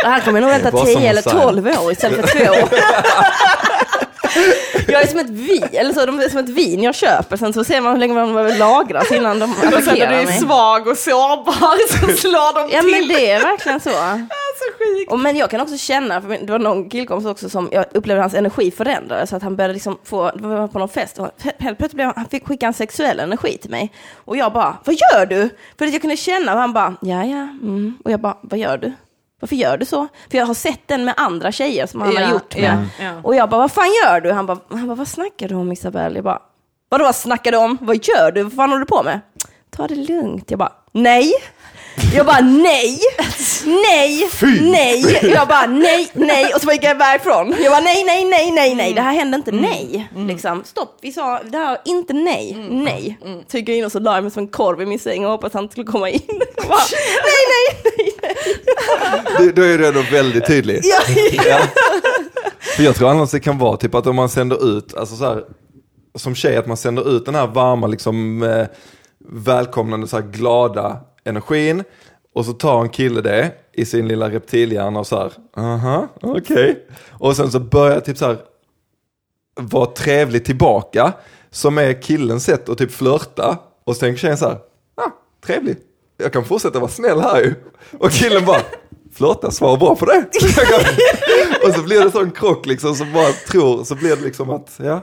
Det här kommer nog vänta Bara som 10 eller Messiah. 12 år istället för två. [LAUGHS] Jag är som ett vin, eller så, de är som ett vin jag köper, sen så ser man hur länge man behöver lagras innan de Och sen när du attackerar är mig. svag och sårbar så [LAUGHS] slår de Ja till. men det är verkligen så. Och, men jag kan också känna, för det var någon killkompis också som jag upplevde hans energi förändrades, så att han började liksom få, var på någon fest, och helt plötsligt blev han, han fick skicka en sexuell energi till mig. Och jag bara, vad gör du? För att jag kunde känna, och han bara, ja ja, mm. och jag bara, vad gör du? Varför gör du så? För jag har sett den med andra tjejer som han Ja, har gjort med. ja, ja. Och jag bara, vad fan gör du? Han bara, han bara vad snackar du om Isabelle? Jag bara, vadå vad snackar du om? Vad gör du? Vad fan håller du på med? Ta det lugnt. Jag bara, nej. Jag bara nej, nej, nej. Jag bara nej, nej. Och så gick jag därifrån. Jag bara nej, nej, nej, nej, nej. Det här hände inte, nej. Liksom, stopp, vi sa det här, inte nej, nej. Så gick jag in och så la jag mig som en korv i min säng och hoppades att han skulle komma in. [LAUGHS] Jag bara, nej, nej, nej, nej. Du, då är du ändå väldigt tydlig. Ja, Ja. För jag tror annars det kan vara typ att om man sänder ut, alltså så här, som tjej att man sänder ut den här varma, liksom eh, välkomnande, så här glada energin. Och så tar en kille det i sin lilla reptilhjärna och så här, aha, okej. Och sen så börjar typ så här vara trevlig tillbaka, som är killens sätt att typ flörta. Och så tänker tjejen så här, ah, trevlig, jag kan fortsätta vara snäll här ju. Och killen bara, flörta, svara bra på det. [LAUGHS] och så blir det sån krock liksom, som bara tror, så blir det liksom att, ja,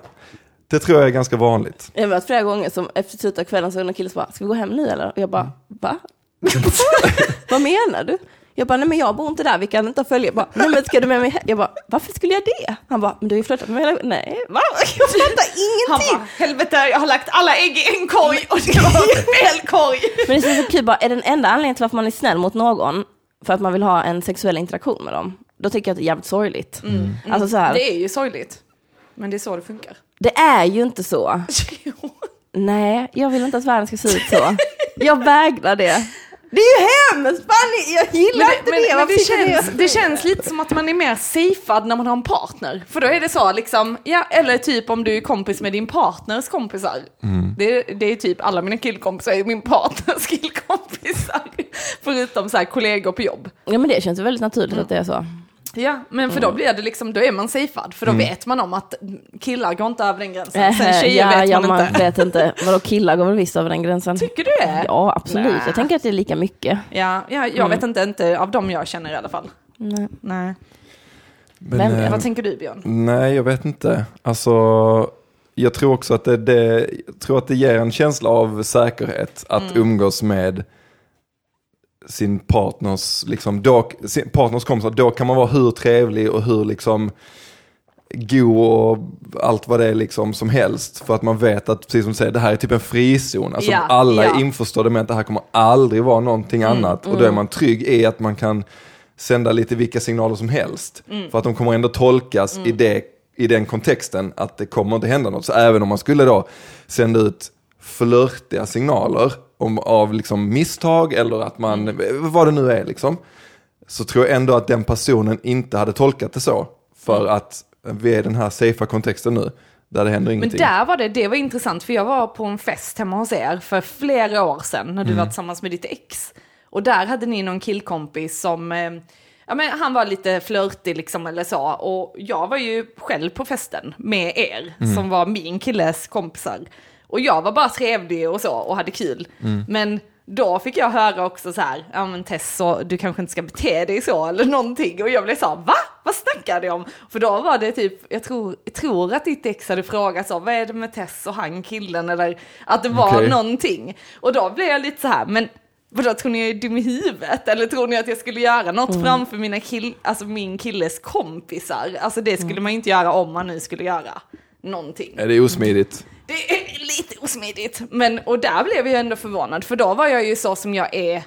det tror jag är ganska vanligt. Jag har varit flera gånger som efter slutet av kvällen så är det en kille som bara, ska vi gå hem nu eller? Och jag bara, va? [LAUGHS] Vad menar du? Jag bara, nej men jag bor inte där, vi kan inte följa. Jag bara, nej men ska du med mig hem? Jag bara, varför skulle jag det? Han bara, men du har ju flörtat med mig. hela- Nej, va? Jag fattar [LAUGHS] Han ingenting. bara, helvete jag har lagt alla ägg i en korg och det var fel korg. Men det är så kul, bara, är den enda anledningen till varför man är snäll mot någon för att man vill ha en sexuell interaktion med dem, då tycker jag att det är jävligt sorgligt. Alltså så här, Det är ju sorgligt. Men det är så det funkar. det är ju inte så. [LAUGHS] Nej, jag vill inte att världen ska se ut så. Jag vägrar det. Det är ju hemskt! Fan, jag gillar Men inte det, men, det. men känns, det känns lite som att man är mer safead när man har en partner. För då är det så liksom, ja, eller typ om du är kompis med din partners kompisar. Det, det är typ alla mina killkompisar är min partners [LAUGHS] killkompisar. Förutom så här kollegor på jobb. Ja men det känns väldigt naturligt att det är så. Ja, men för då blir det liksom, då är man safead. För då vet man om att killar går inte över den gränsen. Eh, Sen tjejer ja, vet ja, man inte. vet inte. Vadå killar går väl visst över den gränsen? Tycker du det? Ja absolut, Nä. jag tänker att det är lika mycket. Ja, ja jag vet inte, inte av dem jag känner i alla fall. Nej. Nej. Men, Men, eh, Vad tänker du Björn? Nej, jag vet inte. Alltså, jag tror också att det, det, jag tror att det ger en känsla av säkerhet att umgås med sin partners, liksom, då, sin partners kompisar. Då kan man vara hur trevlig och hur liksom god och allt vad det är liksom som helst. För att man vet att, precis som du säger, det här är typ en frizon. Alltså Ja, alla ja. är införstådda med att det här kommer aldrig vara någonting annat. Och då är man trygg i att man kan sända lite vilka signaler som helst. För att de kommer ändå tolkas i, det, i den kontexten att det kommer inte hända något. Så även om man skulle då sända ut flörtiga signaler om, av liksom misstag eller att man, vad det nu är liksom. Så tror jag ändå att den personen inte hade tolkat det så. För att vi är i den här safea kontexten nu. Där det händer Men ingenting. där var det, det var intressant för jag var på en fest hemma hos er för flera år sedan när du var tillsammans med ditt ex. Och där hade ni någon killkompis som, eh, ja men han var lite flörtig liksom eller så. Och jag var ju själv på festen med er som var min killes kompisar. Och jag var bara trevlig och så och hade kul. Men då fick jag höra också så här, ja men Tess, så, du kanske inte ska bete dig så eller någonting. Och jag blev så här, va? Vad snackar du om? För då var det typ, jag tror, jag tror att ditt ex hade frågat så, vad är det med Tess och han killen? Eller att det var Okej. någonting. Och då blev jag lite så här, men Vadå, tror ni jag är dum i huvudet? Eller tror ni att jag skulle göra något framför mina kill, alltså min killes kompisar? Alltså det skulle man ju inte göra om man nu skulle göra någonting. Ja, det är osmidigt. Det är lite osmidigt. Men, och där blev jag ändå förvånad, för då var jag ju så som jag är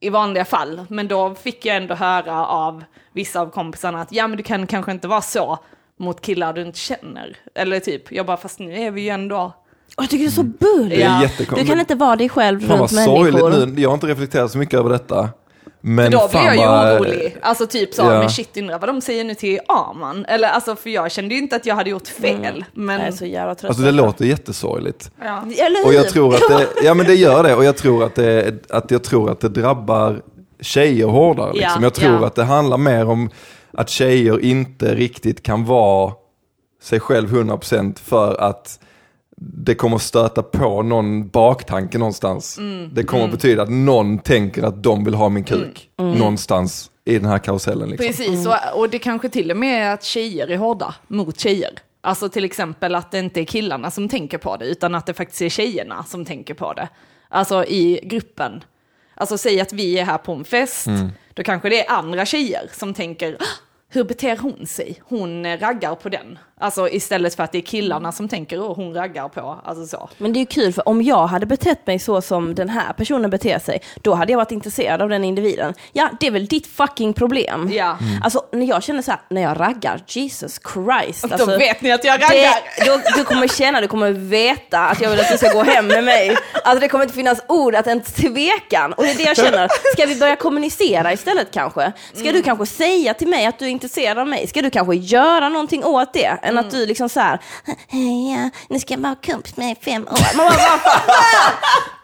i vanliga fall. Men då fick jag ändå höra av vissa av kompisarna att ja men du kan kanske inte vara så mot killar du inte känner. Eller typ, jag bara fast nu är vi ju ändå... Och jag tycker det är så bull. Det är Ja. Du kan inte vara dig själv Fan runt människor. nu. Jag har inte reflekterat så mycket över detta. Men Då blev fan jag ju vad- orolig. Alltså typ så, Ja. men shit undrar vad de säger nu till Aman. Eller alltså för jag kände ju inte att jag hade gjort fel. Men... Jag är så jävla trött. Alltså det låter jättesorgligt. ja. Eller Och jag hur? tror att det, [LAUGHS] ja men det gör det. Och jag tror att det, att jag tror att det drabbar tjejer hårdare. Liksom. Ja, jag tror ja. att det handlar mer om att tjejer inte riktigt kan vara sig själv 100% för att det kommer stöta på någon baktanke någonstans. Mm. Det kommer betyda att någon tänker att de vill ha min kuk någonstans i den här karusellen. Liksom. Precis, och, och det kanske till och med är att tjejer är hårda mot tjejer. Alltså till exempel att det inte är killarna som tänker på det, utan att det faktiskt är tjejerna som tänker på det. Alltså i gruppen. Alltså säg att vi är här på en fest, då kanske det är andra tjejer som tänker, "Ah, hur beter hon sig? Hon eh, raggar på den. Alltså istället för att det är killarna som tänker, oh, hon raggar på, alltså så. Men det är ju kul för om jag hade betett mig så som den här personen beter sig, då hade jag varit intresserad av den individen. Ja, det är väl ditt fucking problem. Ja. Alltså när jag känner så här, när jag raggar, Jesus Christ. Alltså, Då vet ni att jag det, raggar. du, du kommer känna, du kommer veta att jag vill att du ska gå hem med mig. Alltså det kommer inte finnas ord att ens tvekan. Och det är det jag känner. Ska vi börja kommunicera istället kanske? Ska du kanske säga till mig att du är intresserad av mig? Ska du kanske göra någonting åt det? Än att du liksom så här, ja, nu ska jag vara kompis med i fem år. Man bara, vad fan?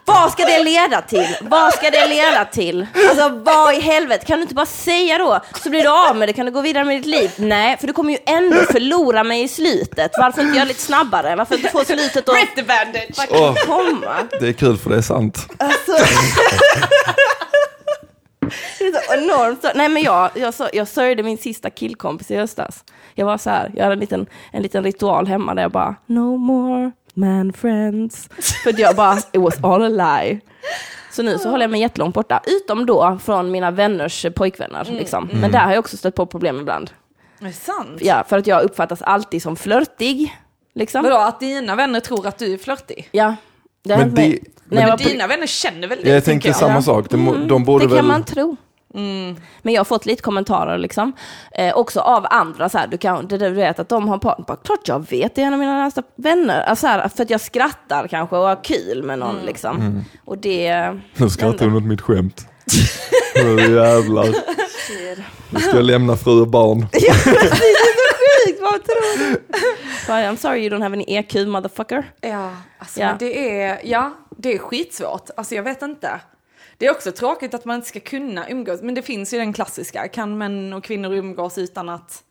Vad ska det leda till? Vad ska det leda till? Alltså vad i helvete, kan du inte bara säga då? Så blir du av med det, kan du gå vidare med ditt liv? Nej, för du kommer ju ändå förlora mig i slutet. Varför inte göra lite snabbare? Varför inte få slutet att Rip the bandage! Åh, komma? det är kul för det är sant. Alltså. Det är så enormt. Nej men jag, jag, så- jag sörjde min sista killkompis i höstas. Jag var så här, jag hade en liten, en liten ritual hemma där jag bara, no more man friends. [LAUGHS] För jag bara, it was all a lie. Så nu så håller jag mig jättelångt borta, utom då från mina vänners pojkvänner. Liksom. Men där har jag också stött på problem ibland. Är det sant? Ja, för att jag uppfattas alltid som flörtig. Liksom. Vadå, att dina vänner tror att du är flörtig? Ja. Det Men jag Men på- dina vänner känner väl det? Jag tänker tänkte samma sak. De, må- de borde det kan väl... man tro. Men jag har fått lite kommentarer liksom. Eh, också av andra, så här, du, kan, det, du vet att de har partner. Bara, Klart jag vet, det är en av mina närmsta vänner. Alltså, så här, för att jag skrattar kanske och har kul med någon liksom. Och det... Nu skrattar hon åt mitt skämt. [LAUGHS] Oh, jävlar. Nu ska jag lämna fru och barn. [LAUGHS] Ja, precis, det är så sjukt, vad tror du? I'm sorry you don't have any EQ motherfucker. Ja, alltså Ja. det är, ja, det är skitsvårt. Alltså jag vet inte. Det är också tråkigt att man inte ska kunna umgås, men det finns ju den klassiska. Kan män och kvinnor umgås utan att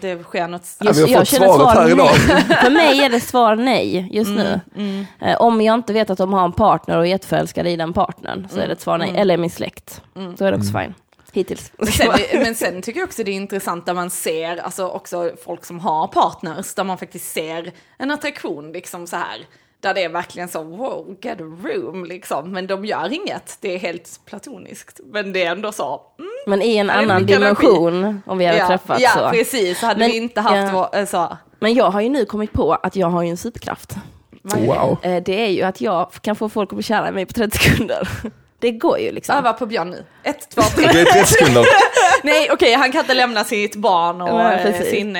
det sker något? Ja, vi har fått känner svaret här idag. [LAUGHS] För mig är det svar nej just nu. Mm, Eh, Om jag inte vet att de har en partner och är jätteförälskad i den partnern så är det ett svar nej. Eller min släkt. Då är det också fine. Hittills. Men sen, men sen tycker jag också det är intressant där man ser, alltså också folk som har partners, där man faktiskt ser en attraktion liksom så här. Där det är verkligen så, wow, get a room liksom. Men de gör inget, det är helt platoniskt. Men det är ändå så, mm, Men i en annan energi. dimension om vi hade ja, träffats ja, så. precis. Så hade Men- vi inte haft ja. vår, eh, så. Men jag har ju nu kommit på att jag har ju en superkraft. Wow. Eh, Det är ju att jag kan få folk att bli kära i mig på 30 sekunder. [LAUGHS] Det går ju liksom. Öva på Björn nu. Ett, två, tre. Okej, 30 sekunder. [LAUGHS] Nej, okej, han kan inte lämna sitt barn och Ja, eh, sin...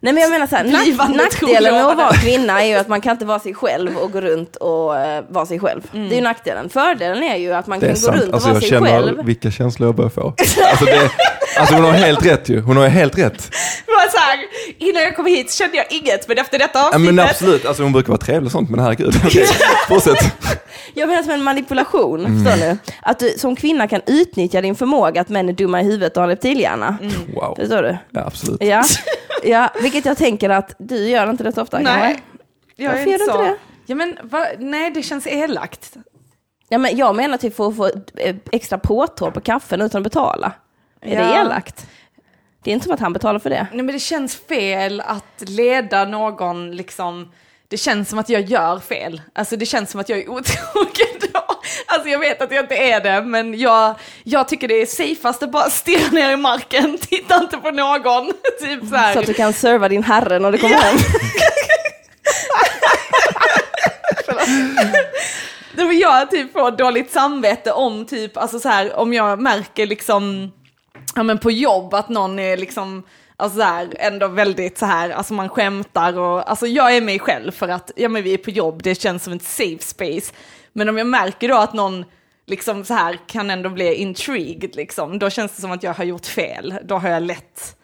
Nej men jag menar så här, nack, nackdelen med att vara kvinna är ju att man kan inte vara sig själv och gå runt och eh, vara sig själv. Det är ju nackdelen. Fördelen är ju att man Det kan är gå sant. runt och Alltså vara jag sig känner själv. vilka känslor jag börjar få. Alltså, det, alltså hon har helt rätt ju. Hon har helt rätt. det så här, innan jag kom hit kände jag inget, men efter detta Ja, avsnittet... men absolut, alltså hon brukar vara trevlig och sånt, men herregud. [LAUGHS] Okej, fortsätt. Jag menar som en manipulation, Mm. förstår du? Att du som kvinna kan utnyttja din förmåga att män är dumma i huvudet och har reptilhjärna. Wow. Förstår du? Ja, absolut. Ja. [LAUGHS] ja, vilket jag tänker att du gör inte det så ofta. Nej, jag Varför är gör inte du så. inte det? Ja, men va, nej, det känns elakt. Ja, men jag menar typ för att få extra påtår på kaffen utan att betala. Är det Ja. elakt? Det är inte som att han betalar för det. Nej, men det känns fel att leda någon liksom... Det känns som att jag gör fel. Alltså det känns som att jag är otrogen. Alltså jag vet att jag inte är det, men jag, jag tycker det är safeast att bara stirra ner i marken, [LAUGHS] titta inte på någon. [LAUGHS] Typ så här. Så att du kan serva din herre när du kommer hem. [LAUGHS] Nej, men jag typ får dåligt samvete om typ, alltså så här, om jag märker liksom, ja men på jobb att någon är liksom, alltså så här, ändå väldigt så här, alltså man skämtar och, alltså jag är mig själv för att, ja men vi är på jobb, det känns som ett safe space. Men om jag märker då att någon liksom så här kan ändå bli intrigued liksom, då känns det som att jag har gjort fel, då har jag lett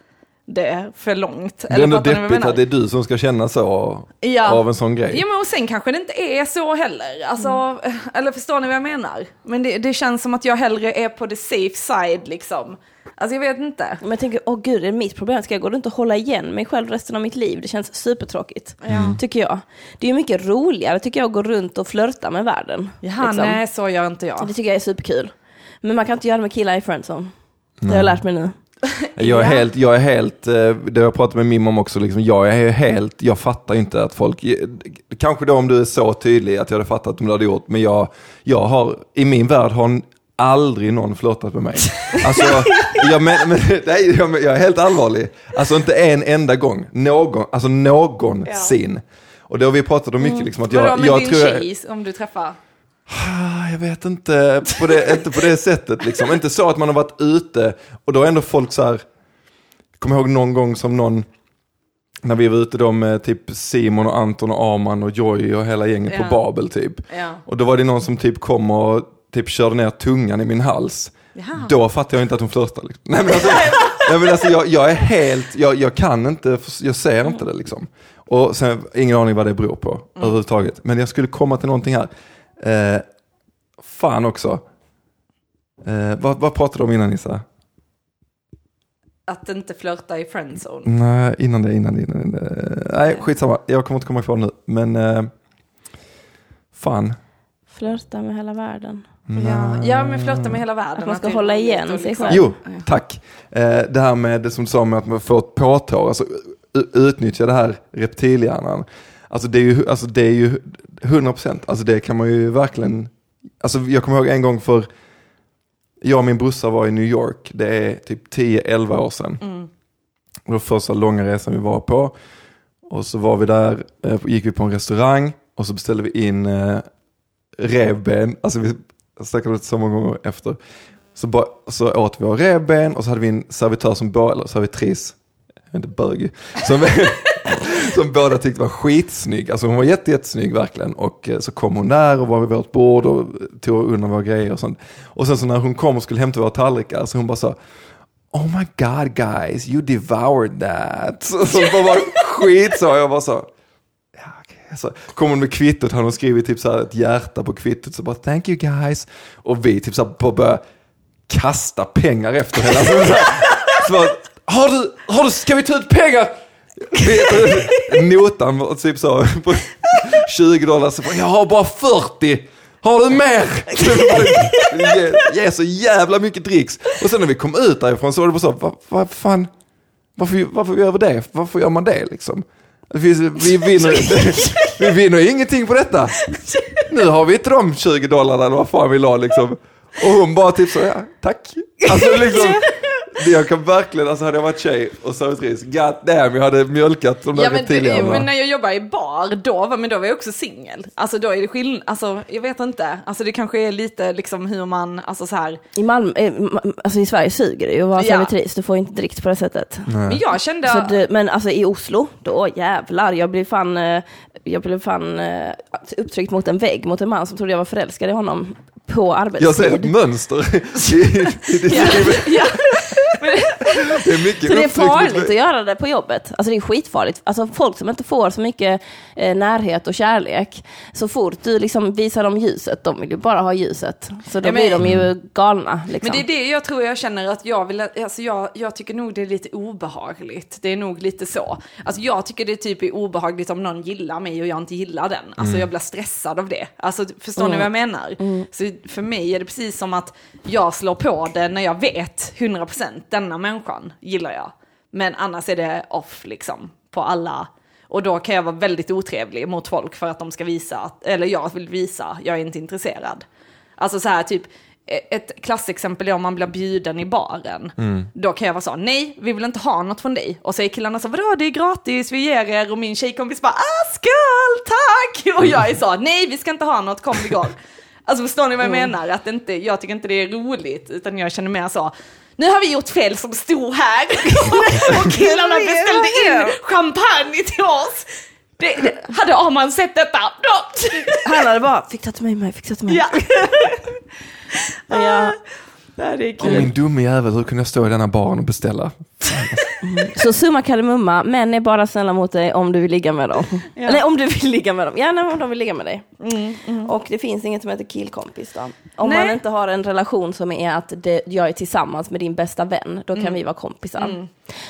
det för långt. Det är ändå deppigt att det är du som ska känna så Ja. av en sån grej. Ja men och sen kanske det inte är så heller. Alltså, Eller förstår ni vad jag menar? Men det, det känns som att jag hellre är på the safe side liksom. Alltså jag vet inte. Men jag tänker, åh gud, är det mitt problem? Ska jag gå runt och hålla igen mig själv resten av mitt liv? Det känns supertråkigt, tycker jag. Det är ju mycket roligare, tycker jag, att gå runt och flörta med världen. Jaha, liksom. nej så gör inte jag. Det tycker jag är superkul. Men man kan inte göra det med killar i friendzone. Det har jag lärt mig nu. Jag är Ja. helt, jag är helt, eh, det har jag pratat med Mim om också, liksom, jag är helt, jag fattar inte att folk, kanske då om du är så tydlig att jag hade fattat om du hade gjort, men jag, jag har, i min värld har aldrig någon flörtat med mig. Alltså, jag, men, men, [LAUGHS] nej, jag, jag är helt allvarlig. Alltså inte en enda gång, någon, alltså någonsin. Och det har vi pratat om mycket, liksom, att Vadå jag, med jag din tror jag, tjej om du träffar? Ah, Jag vet inte på det, inte på det sättet liksom. Inte så att man har varit ute och då är ändå folk så här. Kommer ihåg någon gång som någon, när vi var ute då med typ Simon och Anton och Arman och Joy och hela gänget Ja. på Babel typ. Ja. Och då var det någon som typ kom och typ körde ner tungan i min hals. Jaha. Då fattar jag inte att hon flörtar. Liksom. Nej men alltså, [LAUGHS] nej, men alltså jag, jag är helt, jag, jag kan inte, jag ser inte det liksom. Och sen, ingen aning vad det beror på överhuvudtaget. Men jag skulle komma till någonting här. Eh, fan också. Eh, vad, vad pratade du om innan Nissa? Att inte flörta i friendzone. Nej, innan det, innan det, innan det. Nej, skitsamma. Jag kommer inte komma kvar nu. Men eh, fan. Flörta med hela världen. Ja, ja men flörta med hela världen. Att man ska är hålla igen sig liksom- själv. Jo, tack. Eh, det här med det som du sa med att man får ett påtår, alltså utnyttja det här reptilhjärnan. Alltså det är ju, alltså det är ju 100 procent, alltså det kan man ju verkligen, alltså jag kommer ihåg en gång för, jag och min brorsa var i New York, det är typ 10-11 år sedan. Mm. Det var första långa resan vi var på. Och så var vi där, eh, gick vi på en restaurang och så beställde vi in eh, revben, alltså vi snackade så många gånger efter. Så, bara, så åt vi våra revben och så hade vi en servitör som bara, eller servitris, inte bög, som, [LAUGHS] som båda tyckte var skitsnygg. Alltså hon var jätte, jättesnygg verkligen. Och eh, så kom hon där och var vid vårt bord och tog undan våra grejer och sånt. Och sen så när hon kom och skulle hämta våra tallrikar så hon bara sa Oh my god guys, you devoured that. [LAUGHS] Så, så bara, bara skit så jag bara så. Ja, så hon med kvittot, har hon skrivit typ så här ett hjärta på kvittot. Så bara thank you guys. Och vi typ så här börjar kasta pengar efter henne. Alltså, så, här, så bara, har du, har du, ska vi ta ut pengar? Notan var typ så på 20 dollar, så bara, jag har bara 40. Har du mer? ge, ge så jävla mycket dricks. Och sen när vi kom ut därifrån så var det bara så, vad va, fan, varför, varför gör vi det? Varför gör man det liksom? Vi, vi, vinner, [LAUGHS] vi vinner ingenting på detta. Nu har vi inte de 20 dollarna eller vad fan vi la liksom. Och hon bara typ så, ja, tack. Alltså liksom, [LAUGHS] jag kan verkligen, alltså hade jag varit tjej och servitris, god damn, jag hade mjölkat de där Ja, det, men när jag jobbade i bar, då, var- men då var jag också singel. Alltså då är det skillnad, alltså jag vet inte. Alltså det kanske är lite liksom hur man, alltså så här. I, Malmö, eh, alltså i Sverige suger det ju att vara Ja. servitris, du får inte dricks på det sättet. Men jag kände, Så det, men alltså i Oslo, då jävlar, jag blev fan, eh, jag blev fan eh, upptryckt mot en vägg mot en man som trodde jag var förälskad i honom på Jag ser ett arbetstid. mönster. i- i ditt liv. Det är mycket Så det är farligt att göra det på jobbet. Alltså det är skitfarligt. Alltså folk som inte får så mycket eh, närhet och kärlek, så fort du liksom visar dem ljuset, de vill ju bara ha ljuset. Så då Ja, men- blir de ju galna. Liksom. men det är det jag tror jag känner att jag vill, alltså jag, jag tycker nog det är lite obehagligt. Det är nog lite så. Alltså jag tycker det typ är obehagligt om någon gillar mig och jag inte gillar den. Alltså jag blir stressad av det. Alltså förstår ni vad jag menar? Så för mig är det precis som att jag slår på det när jag vet 100% denna människan gillar jag. Men annars är det off liksom på alla. Och då kan jag vara väldigt otrevlig mot folk för att de ska visa, att, eller jag vill visa, jag är inte intresserad. Alltså så här typ, e- ett klassexempel är om man blir bjuden i baren. Då kan jag vara så, nej, vi vill inte ha något från dig. Och så är killarna så, vadå, det är gratis, vi ger er. Och min tjejkompis bara, ah, skål, tack! [LAUGHS] Och jag är så, nej, vi ska inte ha något, kom vi går. Alltså förstår ni vad jag menar? Att inte, jag tycker inte det är roligt, utan jag känner mer så, nu har vi gjort fel som stod här [LAUGHS] och killarna beställde in champagne till oss. Det, det, hade Arman sett detta, då... Han hade bara, fixa till mig, mig, fixa till mig. Ja. [LAUGHS] Ja. Det är kul. min dumme jävel, hur kunde jag stå i denna baren och beställa? Så summa kardemumma, män är bara snälla mot dig om du vill ligga med dem. Ja. Mm, Eller om du vill ligga med dem. Ja, nej, om de vill ligga med dig. Och det finns inget som heter killkompis då. Om Nej. man inte har en relation som är att det, jag är tillsammans med din bästa vän, då Mm. kan vi vara kompisar.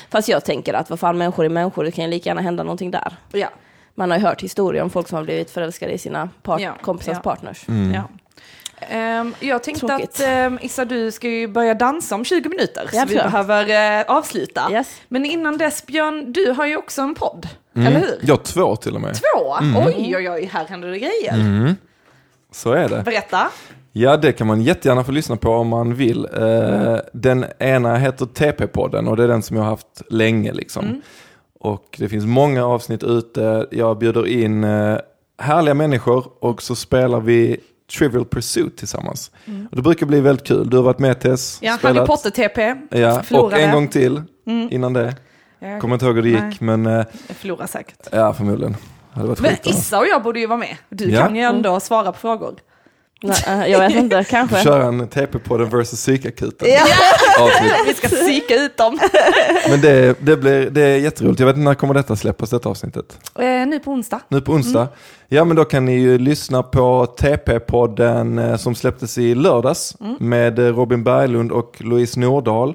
Fast jag tänker att vad fan, människor är människor, det kan ju lika gärna hända någonting där. Ja. Man har ju hört historier om folk som har blivit förälskade i sina part- Ja, kompisars ja. partners. Ja. Ehm, jag tänkte Tråkigt. att um, Issa, du ska ju börja dansa om 20 minuter, så Jag vi behöver eh, avsluta. Yes. Men innan dess, Björn, du har ju också en podd, eller hur? Jag två till och med. Två? Oj, oj, oj, här händer det grejer. Så är det. Berätta. Ja, det kan man jättegärna få lyssna på om man vill. Eh, Den ena heter TP-podden och det är den som jag har haft länge. Liksom. Och det finns många avsnitt ute. Jag bjuder in eh, härliga människor och så spelar vi Trivial Pursuit tillsammans. Och det brukar bli väldigt kul. Du har varit med Tess. Ja, spelat. Harry Potter-TP. Ja, och en gång till innan det. Jag, Kommer inte ihåg hur det gick, Nej. men eh, jag förlorar säkert. ja, förmodligen. Hade varit Men. Issa och jag borde ju vara med. Du Ja. kan ju ändå svara på frågor. Nej, eh, jag vet inte, [LAUGHS] kanske. Köra en TP-podden versus psykakuten. Ja. Vi ska psyka ut dem. [LAUGHS] Men det, det, blir, det är jätteroligt. Jag vet inte när kommer detta släppas, detta avsnittet? Eh, nu på onsdag. Nu på onsdag. Ja, men då kan ni ju lyssna på TP-podden eh, som släpptes i lördags med eh, Robin Berglund och Louise Nordahl.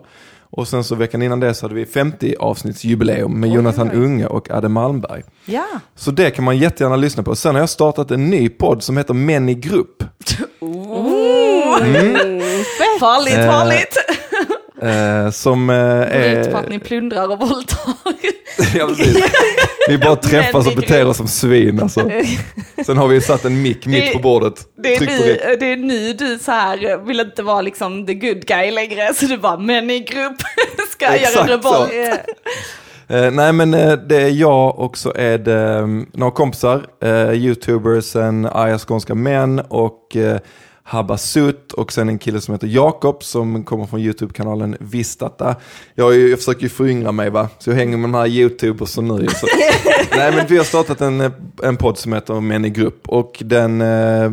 Och sen så veckan innan det så hade vi 50 avsnittsjubileum med Jonathan Unge och Adde Malmberg. Ja. Så det kan man jättegärna lyssna på. Sen har jag startat en ny podd som heter Män i grupp. [LAUGHS] Farligt, Eh, farligt. Eh, som eh, ut på att är... ni plundrar och våldtar. [LAUGHS] ja, precis. Vi bara träffas och beter oss som svin. Alltså. Sen har vi satt en mick mitt på bordet. Det är, nu, det är nu du så här vill inte vara liksom the good guy längre, så du bara, men i grupp [LAUGHS] ska jag göra revolt. [LAUGHS] Eh, nej men eh, det är jag och så är det mm, några kompisar, eh, youtubers, en arga skånska män och eh, Habasut och sen en kille som heter Jakob som kommer från YouTube-kanalen Vistata. Jag, jag försöker ju föryngra mig va, så jag hänger med de här YouTubers och nu. Så. [LAUGHS] Nej men vi har startat en, en podd som heter Män i grupp och den eh,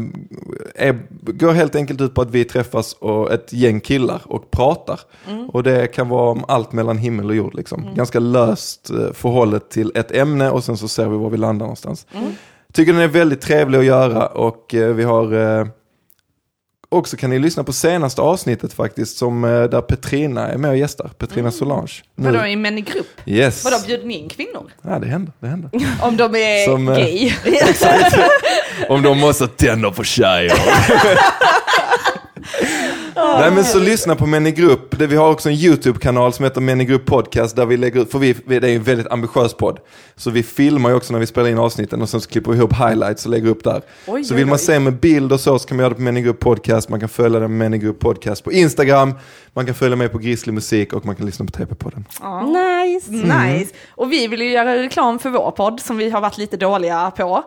är, går helt enkelt ut på att vi träffas och ett gäng killar och pratar. Och det kan vara om allt mellan himmel och jord liksom. Ganska löst eh, förhållet till ett ämne och sen så ser vi var vi landar någonstans. Tycker den är väldigt trevlig att göra och eh, vi har eh, också kan ni lyssna på senaste avsnittet faktiskt som eh, där Petrina är med och gästar, Petrina Solange. Nu- Vadå, i män i grupp? Yes. Vadå, bjuder ni in kvinnor? Ja, det händer, det händer. [LAUGHS] Om de är Som, eh, gay? [LAUGHS] [LAUGHS] Om de måste tänder på tjejer. Nej men så lyssna på Män i grupp. Det, vi har också en YouTube-kanal som heter Män i grupp podcast där vi lägger ut, för vi, det är en väldigt ambitiös podd. Så vi filmar ju också när vi spelar in avsnitten och sen så klipper vi ihop highlights och lägger upp där. Oj, så oj, vill man oj. se med bild och så så kan man göra det på Män i grupp podcast. Man kan följa den Män i grupp podcast på Instagram. Man kan följa med på Grizzly musik och man kan lyssna på TP-podden. Nice. Nice. Och vi vill ju göra reklam för vår podd som vi har varit lite dåliga på.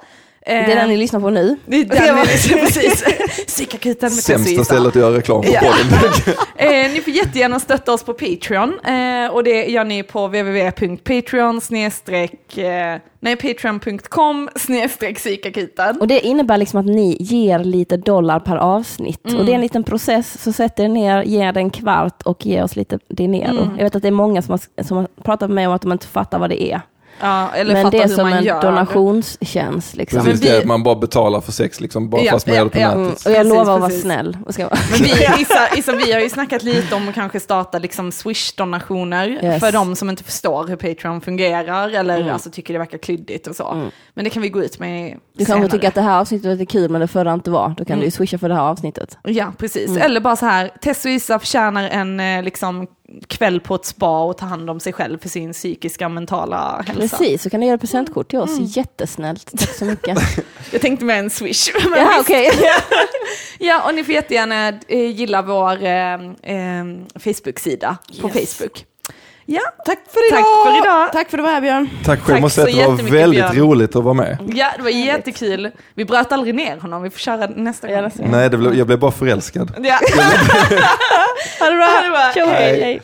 Det är den ni lyssnar på nu. Det är [LAUGHS] den ni lyssnar [LAUGHS] precis. Psykakuten med Sämsta stället att göra reklam för Ja. podden. [LAUGHS] Eh, ni får jättegärna stötta oss på Patreon eh, och det gör ni på www.patreon snedstreck, eh, nej patreon.com snedstreck psykakuten. Och det innebär liksom att ni ger lite dollar per avsnitt. Och det är en liten process, så sätter ni ner, ger en kvart och ger oss lite dinero. Jag vet att det är många som har, som har pratat med mig om att de inte fattar vad det är. Ja, eller Men det är hur som man en gör. donationstjänst. Liksom. Men Precis vi- det, att man bara betalar för sex liksom, bara Ja, fast man ja, gör det på ja. Mm, nätet. och jag Precis, lovar att vara snäll. Och ska vara. Men vi, Issa, Issa, vi har ju snackat lite om att kanske starta liksom Swish-donationer Yes. för de som inte förstår hur Patreon fungerar eller Mm. alltså, tycker det verkar klyddigt och så. Men det kan vi gå ut med Du senare. kanske tycker att det här avsnittet är kul men det förra inte var. Då kan du ju swisha för det här avsnittet. Ja, precis. Mm. Eller bara så här, Tess och Isa förtjänar en eh, liksom, kväll på ett spa och ta hand om sig själv för sin psykiska och mentala hälsa. Precis, så kan du göra presentkort till oss. Jättesnällt. Tack så mycket. [LAUGHS] Jag tänkte med en swish. [LAUGHS] Ja, okej. [LAUGHS] ja, och ni får jättegärna eh, gilla vår eh, eh, Facebook-sida på Yes. Facebook. Ja, Tack för idag. Tack för idag. Tack för att du var här Björn. Tack själv, Tack måste så säga att det var väldigt Björn. roligt att vara med. Ja, det var jättekul. Vi bröt aldrig ner honom, vi får köra nästa gång. Ja. Nej, det blev, jag blev bara förälskad. Ja. [LAUGHS] Ha det bra. Ha det bra. Hej. Hej. hej.